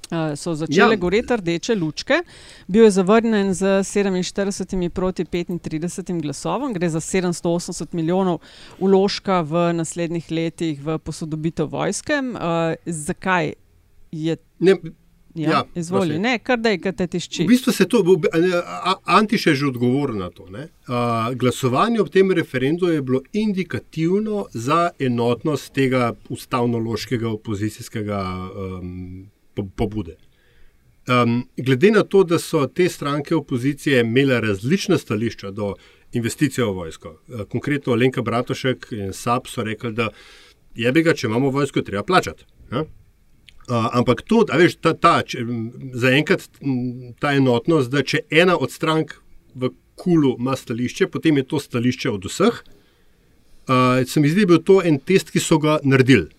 Uh, so začele Ja. goreti rdeče lučke, bil je zavrnjen z 47 proti 35 glasovom, gre za 780 milijonov uložka v naslednjih letih v posodobitev vojske. Uh, zakaj je Ne, Ja, Ja, izvoli, prosim. ne, kar da je, kar te tišči. V bistvu se to, Antiš je že odgovoril na to. ne. A, Glasovanje ob tem referendumu je bilo indikativno za enotnost tega ustavno-loškega opozicijskega um, po- pobude. Um, glede na to, da so te stranke opozicije imele različna stališča do investicij v vojsko, eh, konkretno Lenka Bratošek in SAP so rekli, da je bi ga, če imamo vojsko, treba plačati. Ja? Uh, ampak to, a veš, ta, ta, če, zaenkrat ta enotnost, da če ena od strank v kulu ima stališče, potem je to stališče od vseh. Uh, se mi zdi, da je bil to en test, ki so ga naredili.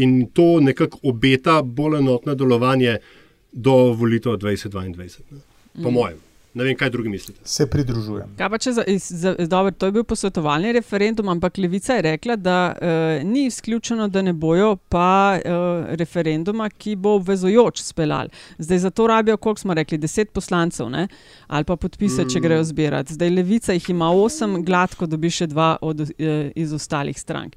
In to nekako obeta bolj enotno delovanje do volitev 2022. Ne. Po Mm. mojem. Ne vem, kaj drugi mislite. Se pridružujem. Kaj pa če za, za, dobro, to je bil posvetovalni referendum, ampak Levica je rekla, da uh, ni izključeno, da ne bojo pa uh, referenduma, ki bo obvezujoč speljal. Zdaj za to rabijo, koliko smo rekli, deset poslancev ne? ali pa podpise, mm. če grejo zbirati. Zdaj Levica jih ima osem, gladko dobi še dva od, uh, iz ostalih strank.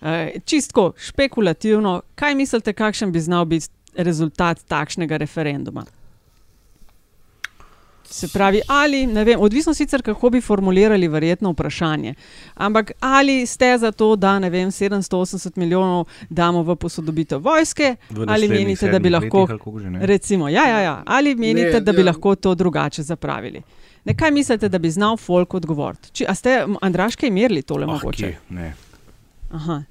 Uh, čistko špekulativno, kaj mislite, kakšen bi znal biti rezultat takšnega referenduma? Se pravi, ali, ne vem, odvisno sicer, kako bi formulirali verjetno vprašanje, ampak ali ste za to, da ne vem, 780 milijonov damo v posodobitev vojske, V ali menite, da bi lahko, letih ne? recimo, ja, ja, ja, ali menite, Ne, da bi ja. lahko to drugače zapravili? Ne, kaj mislite, da bi znal folk odgovoriti? A ste Andraške merili tole Ah, mogoče? kje? Ne. Aha.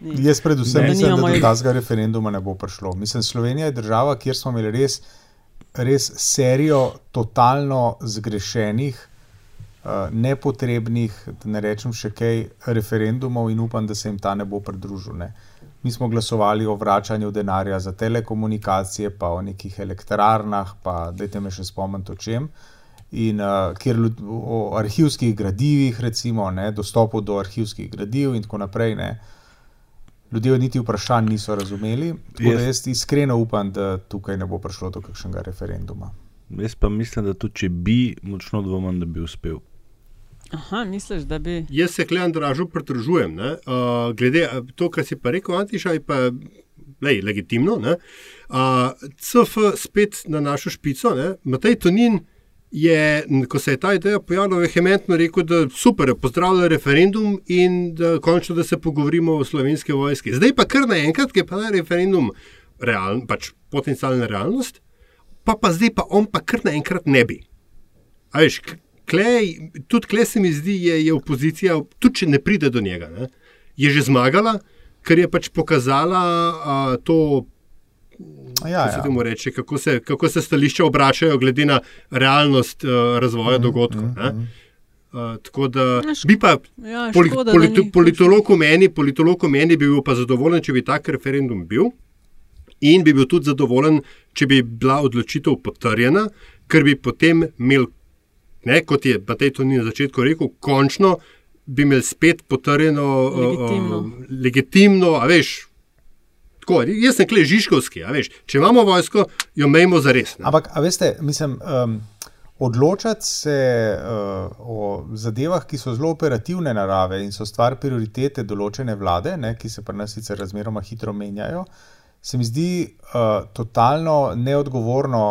Ni. Jaz predvsem Da mislim, da nimamo- do tazga referenduma ne bo prišlo. Mislim, Slovenija je država, kjer smo imeli res, res serijo totalno zgrešenih, uh, nepotrebnih, da ne rečem še kaj, referendumov in upam, da se jim ta ne bo pridružil. Ne. Mi smo glasovali o vračanju denarja za telekomunikacije, pa o nekih elektrarnah, pa dajte me še spomniti o čem. In uh, kjer ljud, o arhivskih gradivih, recimo, ne, dostopu do arhivskih gradiv, in tako naprej. Ne. Ljudje niti vprašanj niso razumeli. Jaz- jaz iskreno upam, da tukaj ne bo prišlo do kakšnega referenduma. Jaz pa mislim, da tudi če bi, močno dvomim, da bi uspel. Aha, misliš, da bi. Jaz se klejem dražu pridružujem. ne. Uh, glede a, to, kar si pa rekel, Antiša, je pa lej, legitimno. ne. Uh, CF spet na našo špico, ne. Matej Tonin je, ko se je ta ideja pojavila, vehementno rekel, da super, pozdravlja referendum in da končno da se pogovorimo o slovenski vojski. Zdaj pa kar naenkrat, ki je pa na referendum realen, pač potencijalna realnost, pa pa zdaj pa on pa kar naenkrat ne bi. A veš, klej, tudi klej se mi zdi, je, je opozicija, tudi če ne pride do njega, ne, je že zmagala, ker je pač pokazala a, to Ja, kako se ja. temu reče, kako se, kako se stališča obračajo, glede na realnost uh, razvoja mm, dogodkov. Mm, mm. Uh, tako da Ja, bi pa ja, poli, škoda, da politi, ni politolog v meni, politolog v meni bi bil pa zadovoljen, če bi tak referendum bil. In bi bil tudi zadovoljen, če bi bila odločitev potrjena, ker bi potem imel, ne, kot je Matej to ni na začetku rekel, končno bi imel spet potrjeno, uh, Legitimno. uh, legitimno a veš. Tako, jaz sem klej Žižkovski, veš. Če imamo vojsko, jo mejmo za res. Ampak, a veste, mislim, um, odločati se uh, o zadevah, ki so zelo operativne narave in so stvar prioritete določene vlade, ne, ki se pri nas sicer razmeroma hitro menjajo, se mi zdi uh, totalno neodgovorno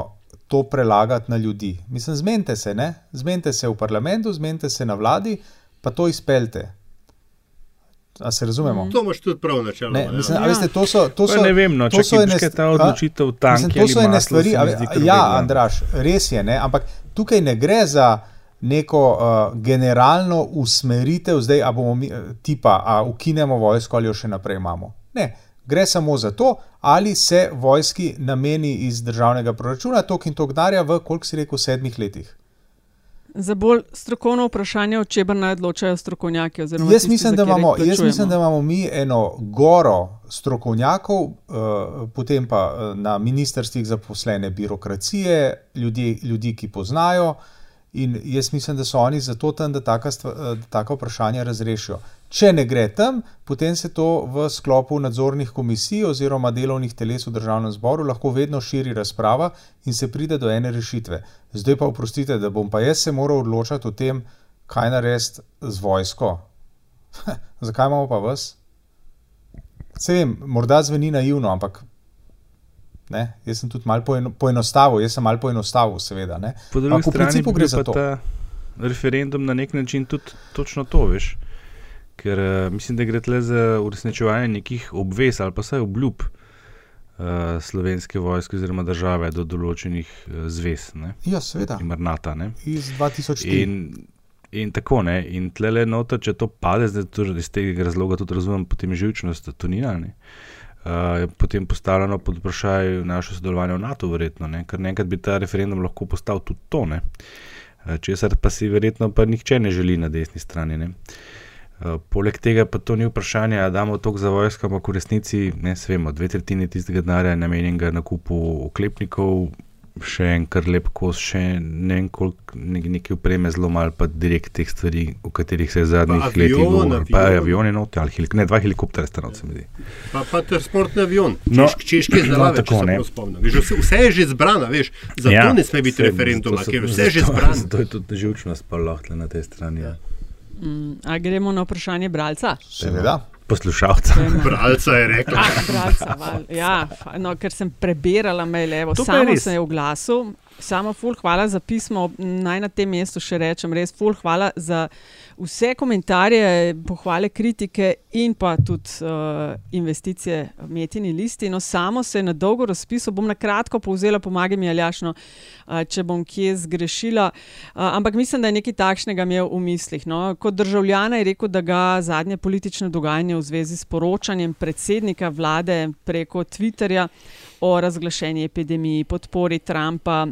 to prelagati na ljudi. Mislim, zmenite se, ne? zmenite se v parlamentu, zmenite se na vladi, pa to izpeljte. A se razumemo? To imaš tudi prav načeloma. Ne, ja. mislim, a veste, to so, to so, ne vem, no, to čakaj, so ene veš, kaj je ta odločitev mislim, to ali so ene stvari. se mi a- zdi kar Ja. Andraš, res je, ne, ampak tukaj ne gre za neko uh, generalno usmeritev, zdaj a bomo mi, tipa, a ukinemo vojsko ali jo še naprej imamo. Ne, gre samo za to, ali se vojski nameni iz državnega proračuna tok in tok denarja v, koliko si rekel, sedmih letih. Za bolj strokovno vprašanje, o čemer naj odločajo strokovnjaki. Jaz tisti, mislim, imamo, jaz mislim, da imamo mi eno goro strokovnjakov, uh, potem pa uh, na ministrstvih zaposlene birokracije, ljudi, ljudi, ki poznajo. In jaz mislim, da so oni zato tam, da taka, stva, eh, da taka vprašanja razrešijo. Če ne gre tam, potem se to v sklopu nadzornih komisij oziroma delovnih teles v državnem zboru lahko vedno širi razprava in se pride do ene rešitve. Zdaj pa oprostite, da bom pa jaz se moral odločati o tem, kaj narediti z vojsko. Zakaj imamo pa vas? Se vem, morda zveni naivno, ampak ne, jaz sem tudi malo poeno, poenostavil, jaz sem malo poenostavil, seveda. Ne. Po drugi strani bi gre za pa to. ta referendum na nek način tudi točno to, veš. Ker uh, mislim, da gre tle za uresničevanje nekih obvez ali pa vsaj obljub uh, slovenske vojske oziroma države do določenih uh, zvez. Ne? Ja, seveda. Ne? Iz 2004. In, in tako ne. In tle le nota, če to pade, zdaj to, iz tega razloga tudi razumem potem živčnost Tonina. Ne? Uh, je potem postavljeno pod vprašaj naše sodelovanje v NATO, verjetno, ne? ker nekaj bi ta referendum lahko postal tudi to, ne? Česar pa si verjetno pa nihče ne želi na desni strani. Ne? Uh, poleg tega pa to ni vprašanje, da damo tok za vojsko, ampak v resnici, ne svemo, dve tretjine tistega denarja je namenjenega nakupu oklepnikov, še en kar lep kos, še ne vem koliko ne, neke upreme, zelo malo pa direkt teh stvari, o katerih se je zadnjih Pa letih govorilo. Pa avion. avioni not, ali helik, ne, dva helikopterja sta not, se mi zdi. Pa, pa transportni avion, No, češ, češki no, izdelave, tako, če se spomnim. Veš, vse, vse je že zbrano, veš, zato ja, ne sme biti referenduma, ker vse je že zato- zbrano. Zato je tudi živčnost pa lahko na tej strani. Ja. Mm, a gremo na vprašanje bralca? Seveda. Poslušalca. Bralca je rekla. Ah, bralca, val, ja, no, ker sem preberala mail, evo, To pa je samo res. se je oglasil. Samo ful, hvala za pismo. Naj na tem mestu še rečem, res ful, hvala za vse komentarje, pohvale, kritike in pa tudi uh, investicije v Metini listi. No, samo se na dolgo razpisal, bom na kratko povzela, pomagaj mi Aljašno, uh, če bom kje zgrešila. Uh, ampak mislim, da je nekaj takšnega imel v mislih. No. Kot državljana je rekel, da ga zadnje politično dogajanje v zvezi s poročanjem predsednika vlade preko Twitterja o razglašeni epidemiji, podpori Trumpa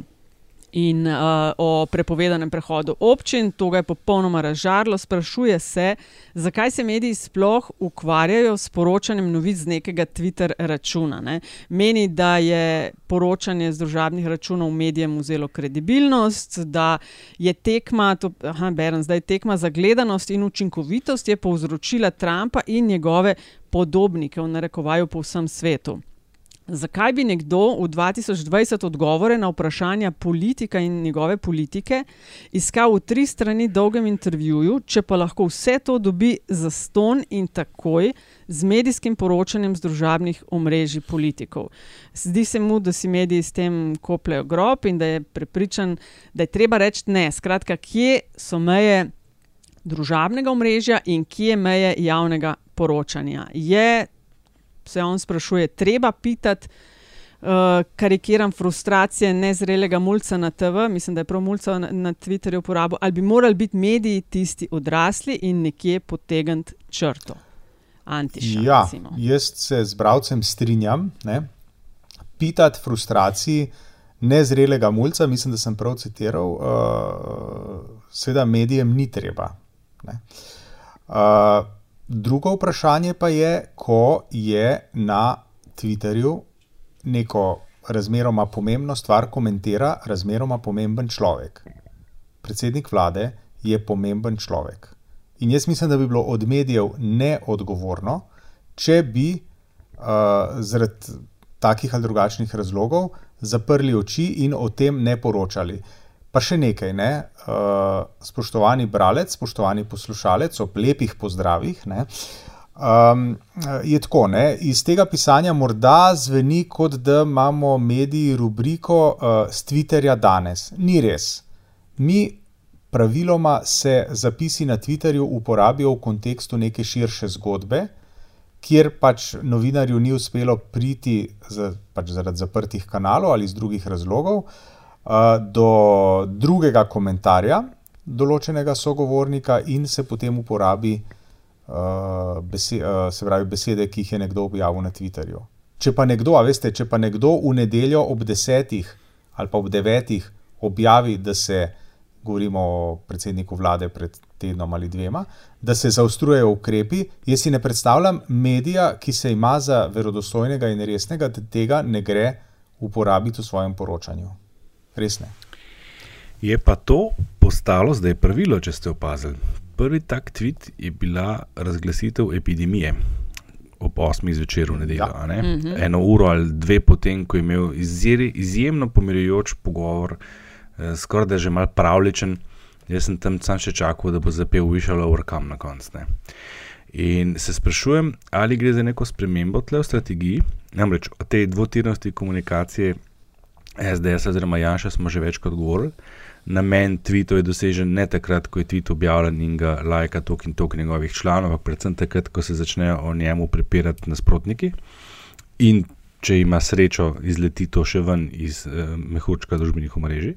in uh, o prepovedanem prehodu občin. To ga je popolnoma razžarlo. Sprašuje se, zakaj se mediji sploh ukvarjajo s poročanjem novic z nekega Twitter računa. Ne? Meni, da je poročanje z družabnih računov medijem vzelo kredibilnost, da je tekma, to, aha, berem, zdaj tekma za gledanost in učinkovitost je povzročila Trumpa in njegove podobnike v narekovaju po vsem svetu. Zakaj bi nekdo v 2020 odgovore na vprašanja politika in njegove politike iskal v tri strani dolgem intervjuju, če pa lahko vse to dobi za ston in takoj z medijskim poročanjem z družabnih omrežij politikov? Zdi se mu, da si mediji s tem kopljajo grob in da je prepričan, da je treba reči ne. Skratka, kje so meje družabnega omrežja in kje je meje javnega poročanja? Je se on sprašuje, treba pitati, uh, karikiram frustracije nezrelega mulca na TV, mislim, da je prav mulca na, na Twitterju uporabil, ali bi morali biti mediji tisti odrasli in nekje potegniti črto. Antiša, ja, recimo. jaz se z bravcem strinjam. Ne? Pitati frustraciji nezrelega mulca, mislim, da sem prav citiral, uh, seveda medijem ni treba. Ne? Uh, Drugo vprašanje pa je, ko je na Twitterju neko razmeroma pomembno stvar komentira razmeroma pomemben človek. Predsednik vlade je pomemben človek. In jaz mislim, da bi bilo od medijev neodgovorno, če bi uh, zaradi takih ali drugačnih razlogov zaprli oči in o tem ne poročali. Pa še nekaj, ne? uh, spoštovani bralec, spoštovani poslušalec, ob lepih pozdravih. Ne? Um, je tako, ne? iz tega pisanja morda zveni, kot da imamo mediji rubriko uh, Twitterja danes. Ni res. Mi praviloma se zapisi na Twitterju uporabijo v kontekstu neke širše zgodbe, kjer pač novinarju ni uspelo priti z, pač zaradi zaprtih kanalov ali iz drugih razlogov. Do drugega komentarja določenega sogovornika in se potem uporabi bese, uh, se pravi, besede, ki jih je nekdo objavil na Twitterju. Če pa nekdo, a veste, če pa nekdo v nedeljo ob desetih ali pa ob devetih objavi, da se, govorimo o predsedniku vlade pred tednom ali dvema, da se zaostrujejo ukrepi, jaz si ne predstavljam medija, ki se ima za verodostojnega in resnega, da tega ne gre uporabiti v svojem poročanju res ne. Je pa to postalo zdaj pravilo, če ste opazili. Prvi tak tweet je bila razglasitev epidemije ob 8. zvečer v nedeljo. Ja. Ne? Mm -hmm. Eno uro ali dve potem, ko je imel izjeri, izjemno pomirjujoč pogovor, eh, skoraj da že mal pravličen. Jaz sem tam sam še čakal, da bo zapel Višalo Urkam na koncu. In se sprašujem, ali gre za neko spremembo tle v strategiji, namreč o tej dvotirnosti komunikacije SDS oziroma Janša smo že večkrat govorili. Namen tweetov je dosežen ne takrat, ko je tweet objavljen in ga lajka tok in tok njegovih članov, ampak predvsem takrat, ko se začnejo o njemu prepirati nasprotniki. In če ima srečo, izleti to še ven iz eh, mehurčka družbenih omrežij.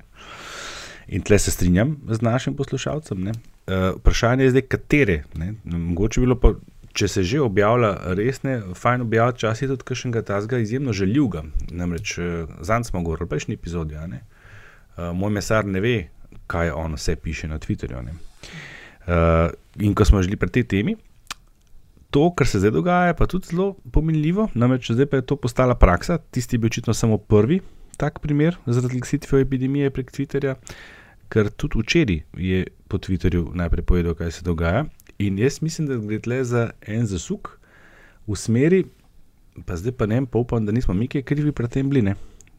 In tle se strinjam z našim poslušalcem. Uh, vprašanje je zdaj, katere. Ne? Mogoče bi bilo pa če se že objavlja resne, fajn objaviti časi tudi kakšnega tazga izjemno željivega. Namreč eh, zanj smo govorili v prejšnji epizodi, uh, moj mesar ne ve, kaj on vse piše na Twitterju. Uh, in ko smo želi pri tej temi, to, kar se zdaj dogaja, pa tudi zelo pomenljivo, namreč zdaj pa je to postala praksa, tisti je bil očitno samo prvi tak primer zaradi glasitve epidemije prek Twitterja. Ker tudi včeraj je po Twitterju najprej povedal, kaj se dogaja, In jaz mislim, da gre tle za en zasuk v smeri, pa zdaj pa ne pa upam, da nismo mi kaj krivi pri tem bili.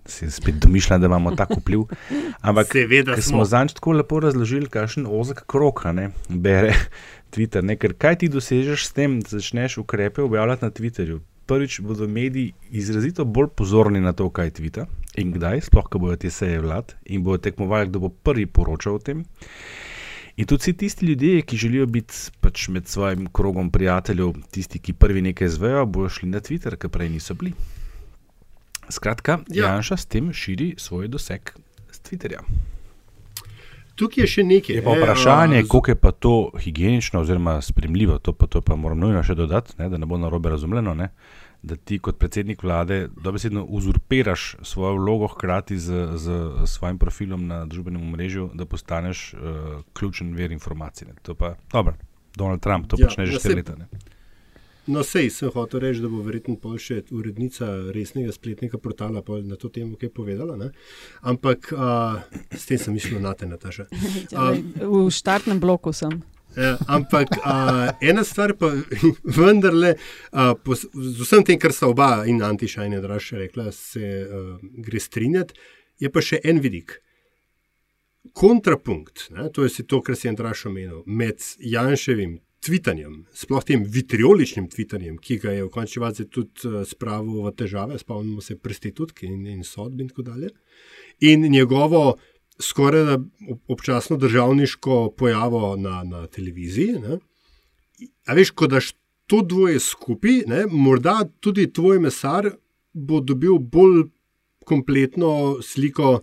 Se spet domišljam, da imamo tako vpliv. Ampak, ker smo zanj tako lepo razložili, kakšen ozek krok, ne bere Twitter. Ne? Ker kaj ti dosežeš s tem, da začneš ukrepe objavljati na Twitterju? Prvič bodo mediji izrazito bolj pozorni na to, kaj tvita in kdaj, sploh, ko bodo te seje vlad in bodo tekmovali, kdo bo prvi poročal o tem. In tudi vsi tisti ljudje, ki želijo biti pač med svojim krogom prijateljev, tisti, ki prvi nekaj zvejo, bodo šli na Twitter, ki prej niso bili. Skratka, ja. Janša s tem širi svoj doseg z Twitterja. Tukaj je še nekaj. Je pa vprašanje, koliko je pa to higienično oziroma spremljivo. To pa, to pa moram nujno še dodati, ne, da ne bo narobe razumljeno. Ne da ti kot predsednik vlade dobesedno uzurpiraš svojo vlogo hkrati z, z svojim profilom na družbenem mrežu, da postaneš uh, ključen ver informacij. Ne. To pa, dobro, Donald Trump to ja, počne že štiri leta. Ne. No, sej sem hotel reči, da bo verjetno še urednica resnega spletnega portala na to temo kaj povedala. Ne? Ampak uh, s tem sem mislil na te, Nataša. Uh, v štartnem bloku sem. Ja, ampak uh, ena stvar pa vendarle, uh, pos, z vsem tem, kar sta oba in Antiša in Draša rekla, se uh, gre strinjati, je pa še en vidik. Kontrapunkt, ne, to je to, kar si je Andraš omenil, med Janševim tvitanjem, sploh tem vitrioličnim tvitanjem, ki ga je v končni fazi tudi uh, spravil v težave, spomnimo se prostitutke in, in sodb in tako dalje, in njegovo skoraj da občasno državniško pojavo na, na televiziji. Ne? A veš, ko daš to dvoje skupaj, ne, morda tudi tvoj mesar bo dobil bolj kompletno sliko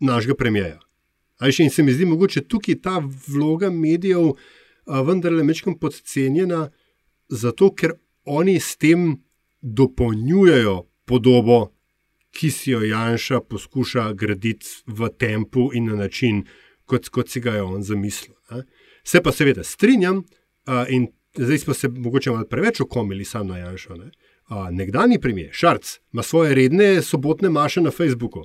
našega premijeja. In se mi zdi, mogoče tukaj ta vloga medijev vendarle mečkam podcenjena, zato ker oni s tem dopolnjujejo podobo ki si jo Janša poskuša graditi v tempu in na način, kot, kot si ga je on zamislil. Ne. Se pa seveda strinjam, uh, in zdaj smo se morda malo preveč okomili sam na Janša. Ne. Uh, nekdani premijer Šarc ima svoje redne sobotne maše na Facebooku,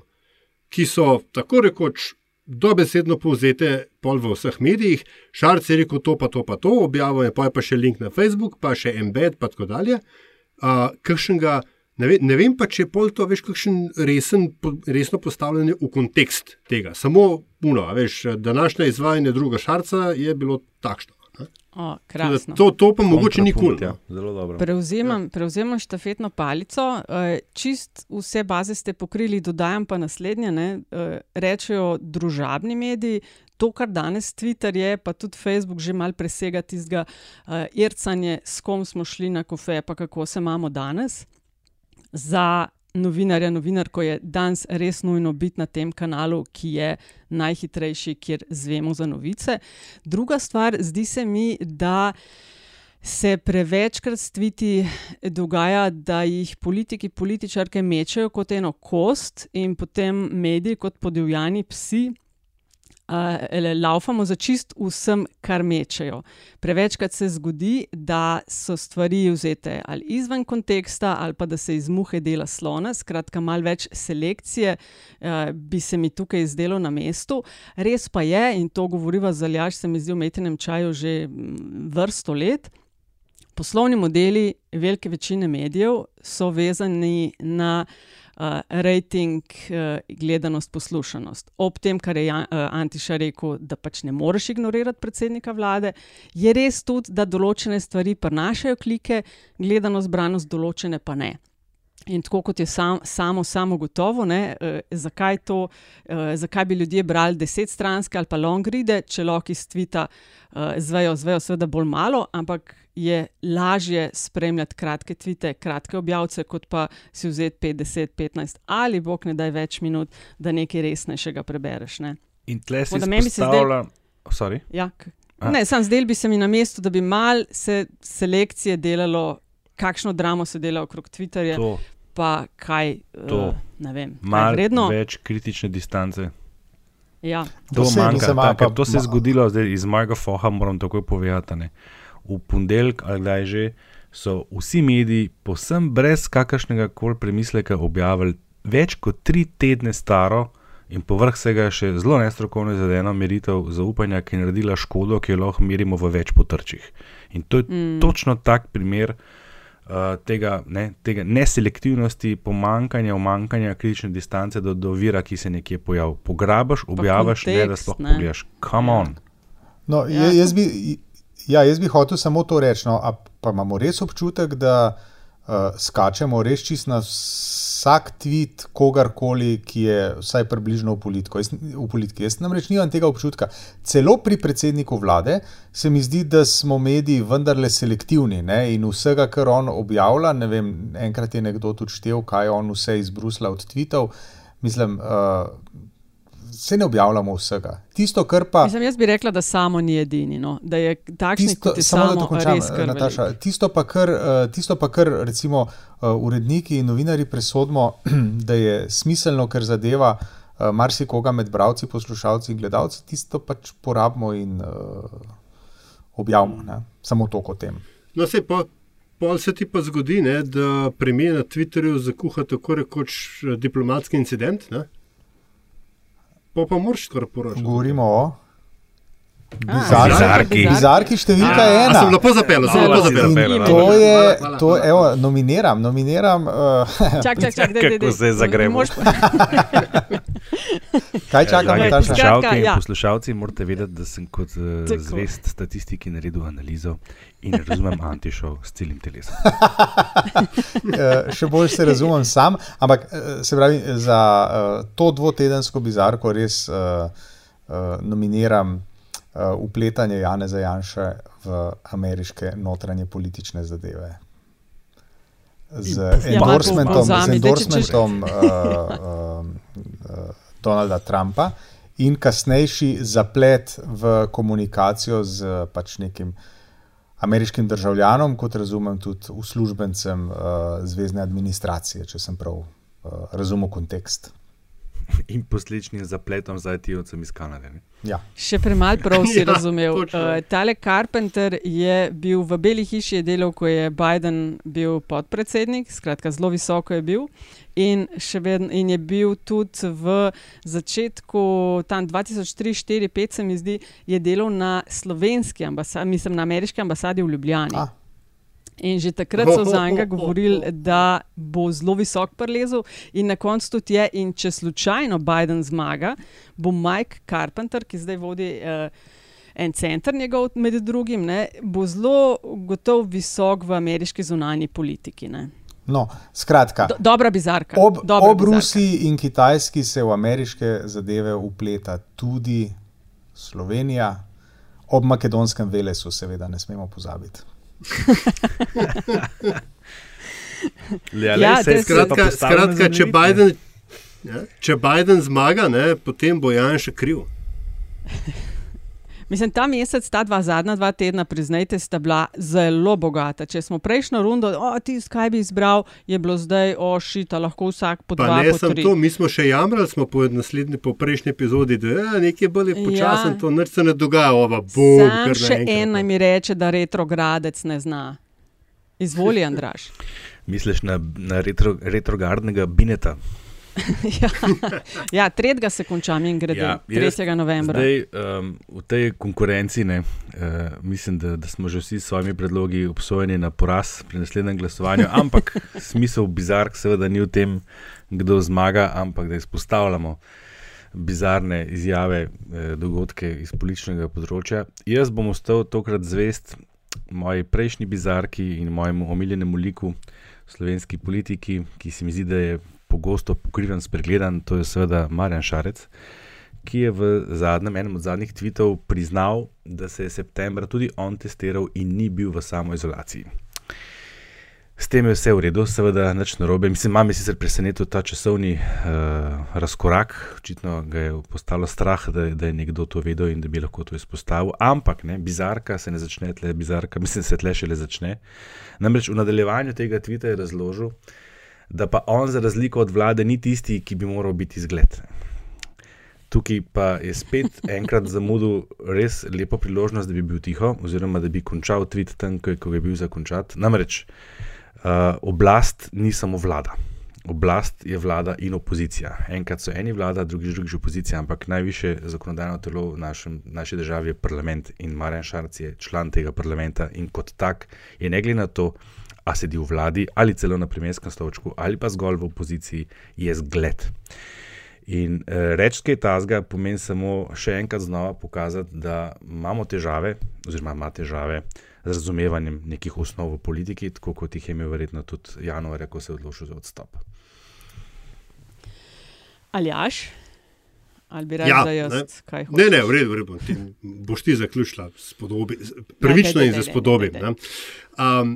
ki so tako rekoč. Dobesedno povzete pol v vseh medijih, Šarc je rekel to, pa to, pa to, objavil je pa, je pa še link na Facebook, pa še embed, pa tako dalje. Uh, Kršnega Ne, ve, ne vem pa, če je pol to veš, kakšen resen, resno postavljanje v kontekst tega. Samo uno, veš, današnje izvajanje druga šarca je bilo takšno. O, to, to pa mogoče nikoli. Ja, zelo dobro. Prevzemam, ja. prevzemam štafetno palico. Eh, čist vse baze ste pokrili, dodajam pa naslednje. Ne, eh, rečejo družabni mediji. To, kar danes Twitter je, pa tudi Facebook, že malo presega tistega uh, ircanja, s kom smo šli na kofe, pa kako se imamo danes za novinarja, novinarko je danes res nujno biti na tem kanalu, ki je najhitrejši, kjer zvemo za novice. Druga stvar, zdi se mi, da. Se prevečkrat stviti dogaja, da jih politiki, političarke mečejo kot eno kost, in potem mediji kot podivjani psi laufamo za čist vsem, kar mečejo. Prevečkrat se zgodi, da so stvari vzete ali izven konteksta, ali pa da se iz muhe dela slona, skratka, malo več selekcije uh, bi se mi tukaj zdelo na mestu. Res pa je, in to govoriva za Ljaš, se mi zdi v metenem čaju že vrsto let. Poslovni modeli velike večine medijev so vezani na uh, rating, uh, gledanost, poslušanost. Ob tem, kar je Jan, uh, Antiša rekel, da pač ne moreš ignorirati predsednika vlade, je res tudi, da določene stvari prenašajo klike, gledanost, branost, določene pa ne. In tako kot je sam, samo, samo gotovo, ne, eh, zakaj, to, eh, zakaj bi ljudje brali deset stranske ali pa long ride, če lahko iz tvita eh, zvejo, zvejo, seveda bolj malo, ampak je lažje spremljati kratke tvite, kratke objavce, kot pa si vzeti 5, 10, 15 ali bog ne daj več minut, da nekaj resnejšega prebereš. Ne. In tle si izpostavlja, sorry. Ja, ne, sam zdel bi se mi na mestu, da bi mal se selekcije delalo kakšno dramo se dela okrog Twitterja, to, pa kaj to, uh, ne vem. Malo več kritične distance. Ja. To, manjka, ta, pa, to se je zgodilo zdaj, iz mojega foha, moram takoj povedati. Ne. V ponedeljek ali kdaj že so vsi mediji, posem brez kakršnega koli premisleka, objavili več kot tri tedne staro in povrh vsega še zelo nestrokovno izvedeno meritev zaupanja, ki je naredila škodo, ki jo lahko merimo v več potrčih. In to je mm. točno tak primer. Tega, ne, tega neselektivnosti, pomankanja, umankanja kritične distance do, do vira, ki se nekje pojavi. Pograbiš, objaviš, ne da sploh pogledaš. Come on. No, ja. jaz, bi, ja, jaz bi hotel samo to reči. No, pa imamo res občutek, da uh, skačemo res čist na vsak tweet kogarkoli, ki je vsaj približno v, jaz, v politiki. Jaz namreč nimam tega občutka. Celo pri predsedniku vlade se mi zdi, da smo mediji vendarle selektivni ne? in vsega, kar on objavlja. Vem, enkrat je nekdo tudi štev, kaj on vse iz Brusla odtvitev. Mislim, uh, se ne objavljamo vsega. Tisto, kar pa. Mislim, jaz bi rekla, da samo ni edini. No? Da je takšen, tisto, kot je samo, samo končam, Nataša, tisto, pa kar, uh, tisto pa kar recimo uh, uredniki in novinari presodimo, da je smiselno, ker zadeva uh, marsikoga med bralci, poslušalci in gledalci, tisto pač porabimo in uh, objavimo. Ne? Samo to kot tem. No, se pa. Pol se ti pa zgodi, ne, da premijer na Twitterju zakuha tako rekoč diplomatski incident. Ne? Pa pa moraš kar poročati. Govorimo o. Bizarki, Bizarki. bizarki številka A, ena. sem lepo zapeljal, sem lepo zapeljal. To je, to, evo, nominiram, nominiram. Uh, Čak, čak, čak, dej, dej, dej. se. Moš- kaj čakam, Dragi Nataša? Skratka, poslušalke in ja. poslušalci, morate vedeti, da sem kot uh, zvest statistiki naredil analizo in razumem antišov s celim telesom. Eh, še bolj se razumem sam, ampak se pravi, za uh, to dvotedensko bizarko res uh, uh, nominiram uh, upletanje Janeza Janša v ameriške notranje politične zadeve. Z Ja, endorsementom, z endorsementom uh, uh, uh, Donalda Trumpa in kasnejši zaplet v komunikacijo z pač nekim ameriškim državljanom, kot razumem, tudi uslužbencem uh, zvezdne administracije, če sem prav uh, razumel kontekst. In posledičnim zapletom z IT-ovcem iz Kanade. Ne? Ja. Še premalo prav si Ja, razumel. točno. Uh, tale Carpenter je bil v Beli hiši, je delal, ko je Biden bil podpredsednik, skratka, zelo visoko je bil. In, še vedno, in je bil tudi v začetku, tam 2003, 2004, 2005, se mi zdi, je delal na slovenski ambasadi, mislim, na ameriški ambasadi v Ljubljani. A. In že takrat so za njega govorili, da bo zelo visok prelezel, in na koncu tudi je. In če slučajno Biden zmaga, bo Mike Carpenter, ki zdaj vodi uh, en center njegov, med drugim, ne, bo zelo gotovo visok v ameriški zunanji politiki. Ne. No, skratka, Do, dobra bizarka. ob, dobra ob bizarka. Rusiji in Kitajski se v ameriške zadeve upleta tudi Slovenija, ob makedonskem velesu, seveda, ne smemo pozabiti. Ja, Ja, lej, saj te- se je pa Skratka, skratka če. Biden, ja, če Biden zmaga, ne, potem bo Jan še kriv. Mislim, ta mesec, ta dva zadnja dva tedna, priznajte, sta bila zelo bogata. Če smo prejšnjo rundo, o, ti skaj bi izbral, je bilo zdaj, o, šita, lahko vsak po Pa dva, ne po samo tri. to, mi smo še jamrali, smo po naslednji, po prejšnji epizodi, da je nekaj bolj počasen, Ja. to nič se ne dogaja, ova bom. Sam še en naj mi reče, da retrogradec ne zna. Izvoli, Andraš. Misliš na, na retro, retrogradnega bineta? Ja, ja 3. se konča, in grede ja, 3. novembra. Zdaj, um, v tej konkurenci ne, uh, mislim, da, da smo že vsi s svojimi predlogi obsojeni na poraz pri naslednjem glasovanju, ampak smisel bizark seveda ni v tem, kdo zmaga, ampak da izpostavljamo bizarne izjave, eh, dogodke iz političnega področja. Jaz bom ostal tokrat zvest moji prejšnji bizarki in mojemu omiljenemu liku slovenski politiki, ki se mi zdi, da je pogosto pokriven, spregledan, to je seveda Marjan Šarec, ki je v zadnjem, enem od zadnjih tvitev priznal, da se je septembra tudi on testiral in ni bil v samoizolaciji. S tem je vse v redu, seveda nič narobe. Mislim, mami sicer presenetil ta časovni uh, razkorak, očitno ga je postalo strah, da, da je nekdo to vedel in da bi lahko to izpostavil. Ampak ne, bizarka se ne začne tle, bizarka, mislim, se tle šele začne. Namreč v nadaljevanju tega tvita je razložil, da pa on, za razliko od vlade, ni tisti, ki bi moral biti zgled. Tukaj pa je spet enkrat zamudil res lepo priložnost, da bi bil tiho, oziroma da bi končal tvit tam, ko je, ko je bil zakončat. Namreč uh, oblast ni samo vlada. Oblast je vlada in opozicija. Enkrat so eni vlada, drugič drugič opozicija, ampak najviše zakonodajno telo v našem, naši državi je parlament in Marjan Šarc je član tega parlamenta in kot tak je ne glede na to, a sedi v vladi ali celo na premijerskem stolčku ali pa zgolj v opoziciji, je zgled. In uh, reči kaj tazga pomeni samo še enkrat znova pokazati, da imamo težave, oziroma ima težave z razumevanjem nekih osnov v politiki, tako kot jih je imel verjetno tudi januarja, ko se je odločil za odstop. Aljaš, ali bi rekel, Ja, da jaz ne. kaj hočeš? Ne, ne, v redu, v redu. Ti, boš ti zaključila s podobi, s- pravično daj, in za daj, spodobim. daj, daj. ne. Um,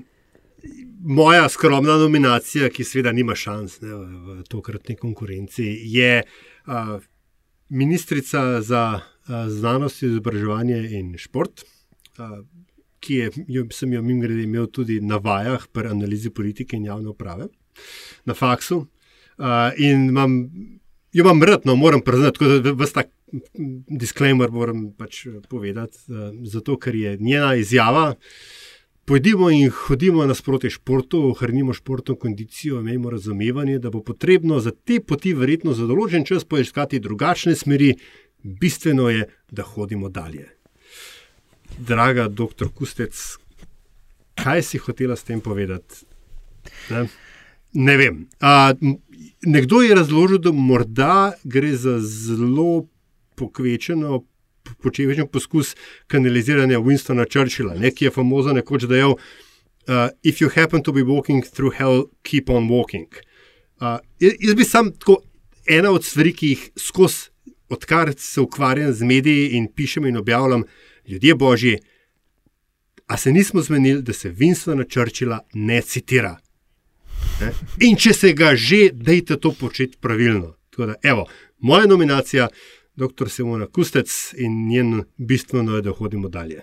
moja skromna nominacija, ki seveda nima šans ne, v, tokratni konkurenci, je uh, ministrica za uh, znanost, izobraževanje in šport. Uh, Ki je, jo, sem jo mimo grede imel tudi na vajah pri analizi politike in javne uprave na faksu. Uh, in imam, jo imam rad, no, moram priznati, da vse mm, disclaimer moram pač povedati, uh, zato ker je njena izjava. Pojdimo in hodimo nasproti športu, ohranimo športno kondicijo, imejmo razumevanje, da bo potrebno za te poti verjetno za določen čas poiskati drugačne smeri, bistveno je, da hodimo dalje. draga doktor Kustec, kaj si hotela s tem povedati? Ne, ne vem. A, nekdo je razložil, da morda gre za zelo pokvečeno. Počevečen poskus kanaliziranja Winstona Churchilla, ne, ki je famozen nekoč dejal: uh, If you happen to be walking through hell, keep on walking. Uh, jaz bi sam tako ena od stvari, ki jih skozi, odkar se ukvarjam z mediji in pišem in objavljam, ljudje božji, a se nismo zmenili, da se Winstona Churchilla ne citira. Ne? In če se ga že, dajte to početi pravilno. Da, evo, moja nominacija, dr. Simona Kustec in njen bistveno je, da hodimo dalje.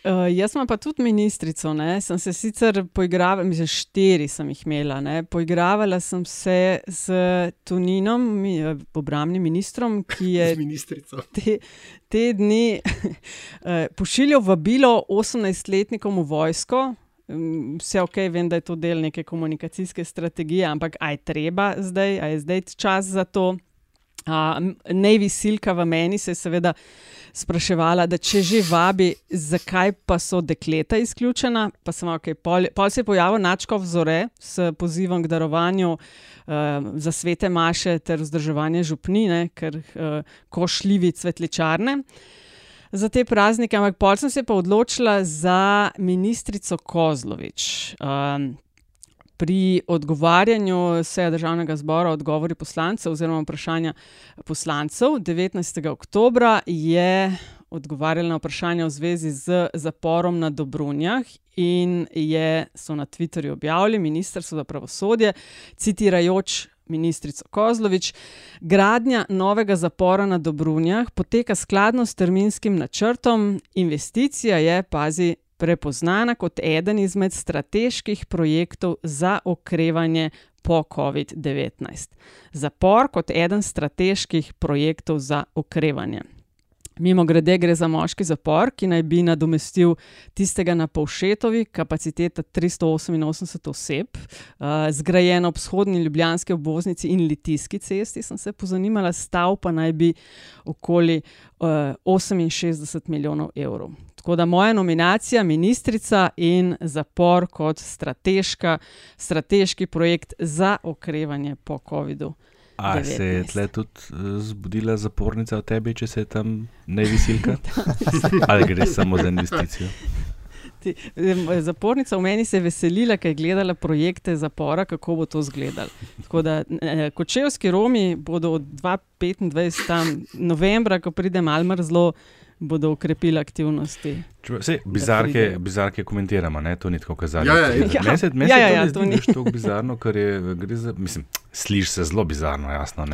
Uh, jaz sem pa tudi ministrico, ne? sem se sicer poigravala, mislim, štiri sem jih imela. Ne? Poigravala sem se z Tuninom, eh, obramnim ministrom, ki je te, te dni uh, pošiljal vabilo 18-letnikom v vojsko. Mm, vse ok, vem, da je to del neke komunikacijske strategije, ampak aj treba zdaj, aj je zdaj čas za to. Uh, Navy Silka v meni se je seveda spraševala, da če že vabi, zakaj pa so dekleta izključena. Pa sem ok, pol, pol se je pojavil načkov vzore s pozivom k darovanju uh, za svete maše ter vzdrževanje župnine, ker uh, košljivi cvetličarne. Za te praznike, ampak pol sem se pa odločila za ministrico Kozlovič. Um, pri odgovarjanju seja državnega zbora, odgovori poslancev oziroma vprašanja poslancev 19. oktober je odgovarjala na vprašanje v zvezi z zaporom na Dobrunjah in je, so na Twitterju objavili Ministrstvo za pravosodje, citirajoč. Ministrico Kozlovič, gradnja novega zapora na Dobrunjah poteka skladno s terminskim načrtom, investicija je, pazi, prepoznana kot eden izmed strateških projektov za okrevanje po COVID-19. Zapor kot eden strateških projektov za okrevanje. Mimo grede gre za moški zapor, ki naj bi nadomestil tistega na Povšetovi, kapaciteta 388 oseb, uh, zgrajen ob vzhodni Ljubljanski obvoznici in Litijski cesti. Sem se pozanimala, stav pa naj bi okoli uh, 68 milijonov evrov. Tako da moja nominacija, ministrica in zapor kot strateški projekt za okrevanje po COVID-19. A se je tle tudi eh, zbudila zapornica od tebe, če se je tam ne visilka? Ali gre samo za investicijo? Zapornica v meni se je veselila, ker je gledala projekte zapora, kako bo to izgledalo. Eh, kočevski Romi bodo od 2025. tam novembra, ko pride Malmar zelo bodo ukrepili aktivnosti. Vse bizarke, bizarke komentiramo, ne? to ni tako kazalo. Ja, ja, ja. Meni se ja, ja, ja, to, to ni tako bizarno, ker je, za, mislim, sliši se zelo bizarno, jasno.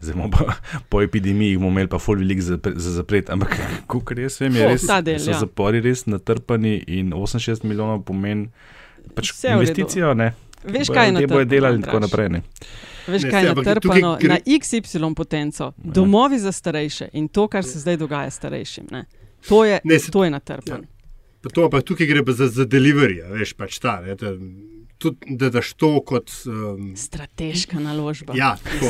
Zdaj, pa, po epidemiji bomo imeli pa full velik za, za zapret, ampak kar jaz vem, je res, del, so ja. zapori res natrpani in 68 milijonov pomeni pač investicijo. Veš, kaj je na tem? Te bojo delali in tako naprej. Ne? Veš, kaj je natrpano gre... na XY potenco, domovi za starejše in to, kar se zdaj dogaja starejšim. Ne? To je, ne, se, to je natrpano. Ja. To pa tukaj gre pa za, za delivery, veš pač ta. Ne, ta tudi, da daš to kot. Um, strateška naložba. Ja, tako.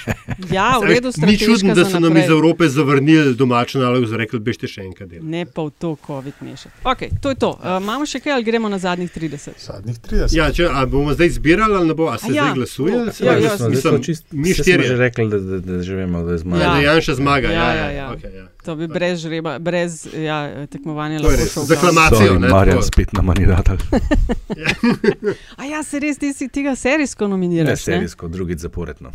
ja, v redu, Ni čudno, da so nam iz Evrope zavrnili domačo nalogo, za rekli, bešte še enkrat delati. Ne pa v to, COVID mešati. Ok, to je to. Uh, imamo še kaj ali gremo na zadnjih 30? Zadnjih 30. Ja, če, bomo zdaj zbirali ali ne bo, a se ja. zdaj glasuje? Ja, ja, ja, mislim, čist, mi štiri. Že rekli, da, da, da že vemo, da je zmaga. Ja, da Janša zmaga. Ja, ja, ja. ja. Okay, ja. To bi brez žreba, brez ja, tekmovanja lahko šlo. Z aklamacijo. Marjan spet na manjiratel. A ja, se res ti si tega serijsko nominiraš? Ne, serijsko, drugič zaporedno.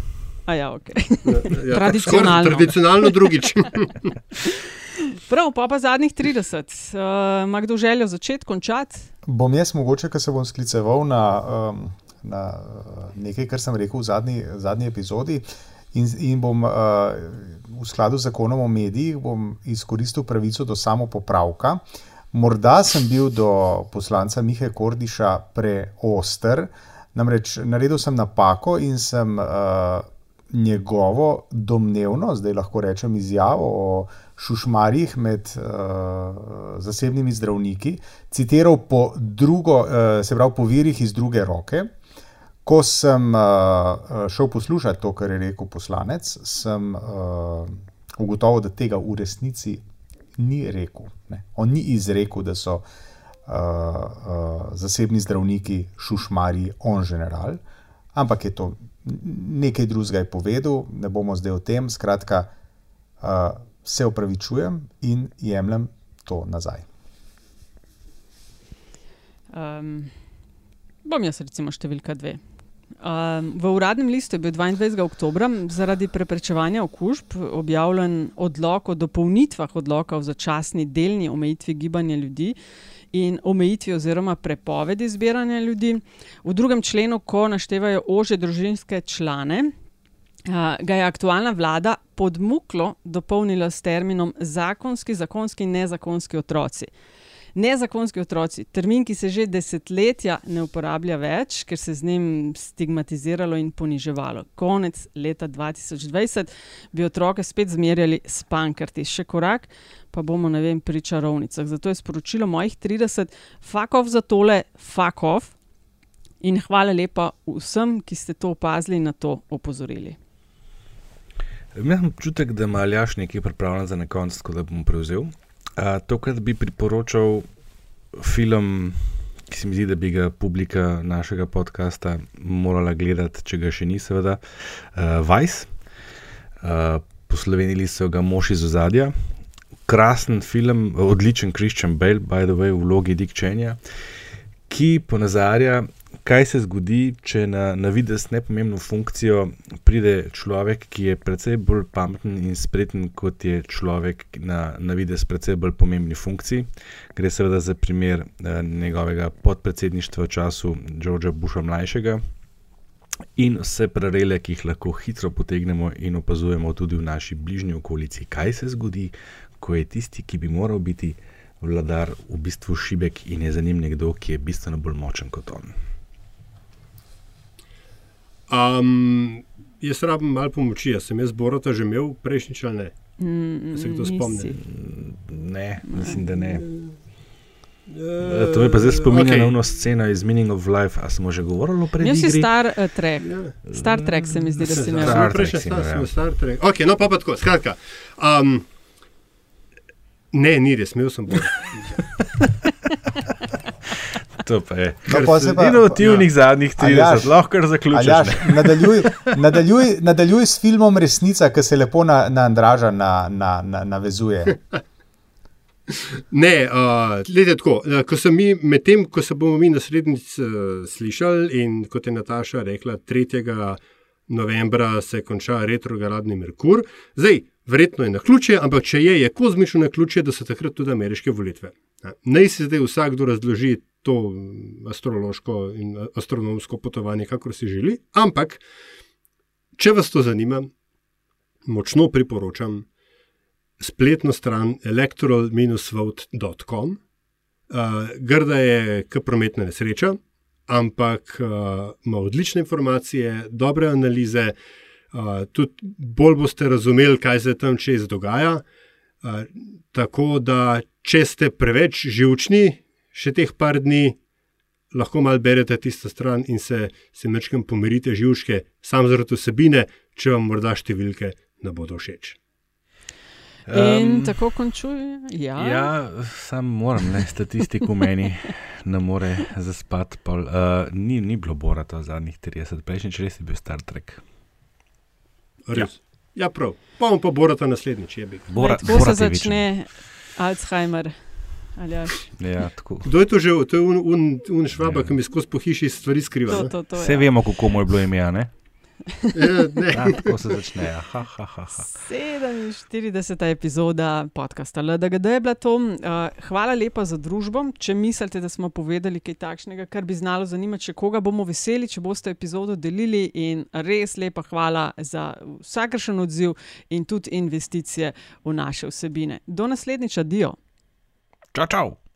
A ja, ok. Ja, tradicionalno. Tradicionalno drugič. Prav, pa pa zadnjih 30. Uh, ima kdo željo začeti, končati? Bom jaz mogoče, ker se bom skliceval na, um, na uh, nekaj, kar sem rekel v zadnji, zadnji epizodi. In, in bom uh, v skladu z zakonom o medijih izkoristil pravico do samopopravka. Morda sem bil do poslanca Mihe Kordiša preoster, namreč naredil sem napako in sem uh, njegovo domnevno, zdaj lahko rečem, izjavo o šušmarjih med uh, zasebnimi zdravniki citiral po, drugo, uh, se pravi, po virih iz druge roke. Ko sem uh, šel poslušati to, kar je rekel poslanec, sem uh, ugotovil, da tega v resnici ni rekel. Ne. On ni izrekel, da so uh, uh, zasebni zdravniki šušmari, on general, ampak je to nekaj drugega povedal, ne bomo zdaj o tem. Skratka, uh, se opravičujem in jemljem to nazaj. Um, bom jaz, recimo, številka dve. Um, v uradnem listu je bil 22. oktober zaradi preprečevanja okužb objavljen odlog o dopolnitvah odloka o začasni delni omejitvi gibanja ljudi in omejitvi oziroma prepovedi zbiranja ljudi. V drugem členu, ko naštevajo ože družinske člane, uh, ga je aktualna vlada podmuklo dopolnila s terminom zakonski, zakonski in nezakonski otroci. Nezakonski otroci, termin, ki se že desetletja ne uporablja več, ker se z njim stigmatiziralo in poniževalo. Konec leta 2020 bi otroke spet zmerjali s pankrti, še korak, pa bomo, ne vem, pri čarovnicah. Zato je sporočilo mojih 30, fuck off za tole, off. In hvala lepa vsem, ki ste to opazili in na to opozorili. Imam občutek, da ima Aljaš nekaj pripravljeno za na konec, tako da bom prevzel. Uh, tokrat bi priporočal film, ki se mi zdi, da bi ga publika našega podcasta morala gledati, če ga še ni, seveda, uh, Vice. Uh, poslovenili so ga mož iz ozadja. Krasen film, odličen Christian Bale, by the way, v vlogi Dick Chenja, ki ponazarja, kaj se zgodi, če na, na vides nepomembno funkcijo pride človek, ki je precej bolj pameten in spreten kot je človek na, na vides precej bolj pomembni funkciji. Gre seveda za primer eh, njegovega podpredsedništva v času Georgea Busha mlajšega. In vse paralele, ki jih lahko hitro potegnemo in opazujemo tudi v naši bližnji okolici, kaj se zgodi, ko je tisti, ki bi moral biti vladar, v bistvu šibek in je za njim nekdo, ki je bistveno bolj močen kot on. Um, jaz rabim malo pomoči, jaz sem jaz Borota že imel prejšnjič ali ne? Mm, Se kdo spomni? Ne, mislim, da ne. Uh, to je pa zdaj spominja okay. na eno sceno iz Meaning of Life. A smo že govorili o prednjem? Jaz si star uh, trek. Star trek se mi zdi, da si imel. Star trek, sem star trek. Ok, no pa pa tako, skratka. Um, ne, ni res, imel sem bolj. To pa je. No, pa se pa- Inovativnih zadnjih 30, Aljaž, lahko kar zaključiš. Aljaž, ne. nadaljuj, nadaljuj, nadaljuj s filmom Resnica, ki se lepo na, na Andraža na, na, na, navezuje. Ne, uh, gledajte tako. Ko sem mi, medtem ko se bomo mi naslednjič uh, slišali, in kot je Nataša rekla, 3. novembra se konča retrogradni Merkur, zdaj, verjetno je na ključe, ampak če je, je kozmično na ključe, da so takrat tudi ameriške volitve. Ja, Naj si zdaj vsakdo razloži to mm, astrološko in astronomsko potovanje, kakor si želi, ampak če vas to zanima, močno priporočam spletno stran electoral-vote.com. Uh, grda je kot prometna nesreča, ampak uh, ima odlične informacije, dobre analize, uh, tudi bolj boste razumeli, kaj se tam čez dogaja. Uh, tako da, če ste preveč živčni, še teh par dni, lahko malo berete tisto stran in se, se mečkam pomirite živčke, sam zaradi vsebine, če vam morda številke ne bodo všeč. In Um, tako končuje. Ja. Ja, sam moram, ne, statistik v meni ne more zaspati. Pol, uh, ni, ni bilo borata zadnjih 30, prejšnjič res je bil Star Trek. Res. Ja, prav. Pa bom pa borata naslednjič, je bi. Bora, Tako se začne Alzheimer. Aljaš. Ja, tako. Kdo je to že? To je un, un, un švaba, ki mi skozi po hiši stvari skriva. To, to, to, Vse ja. vemo, kako mu je bilo ime, a ne? Ja, tako se začne. Ja. Ha, ha, ha, ha. 47. epizoda podcasta LDGD je bila to. Uh, hvala lepa za družbo. Če mislite, da smo povedali kaj takšnega, kar bi znalo zanimati, še koga bomo veseli, če boste epizodo delili. In res lepa hvala za vsakršen odziv in tudi investicije v naše vsebine. Do naslednjič, adijo. Čau, čau.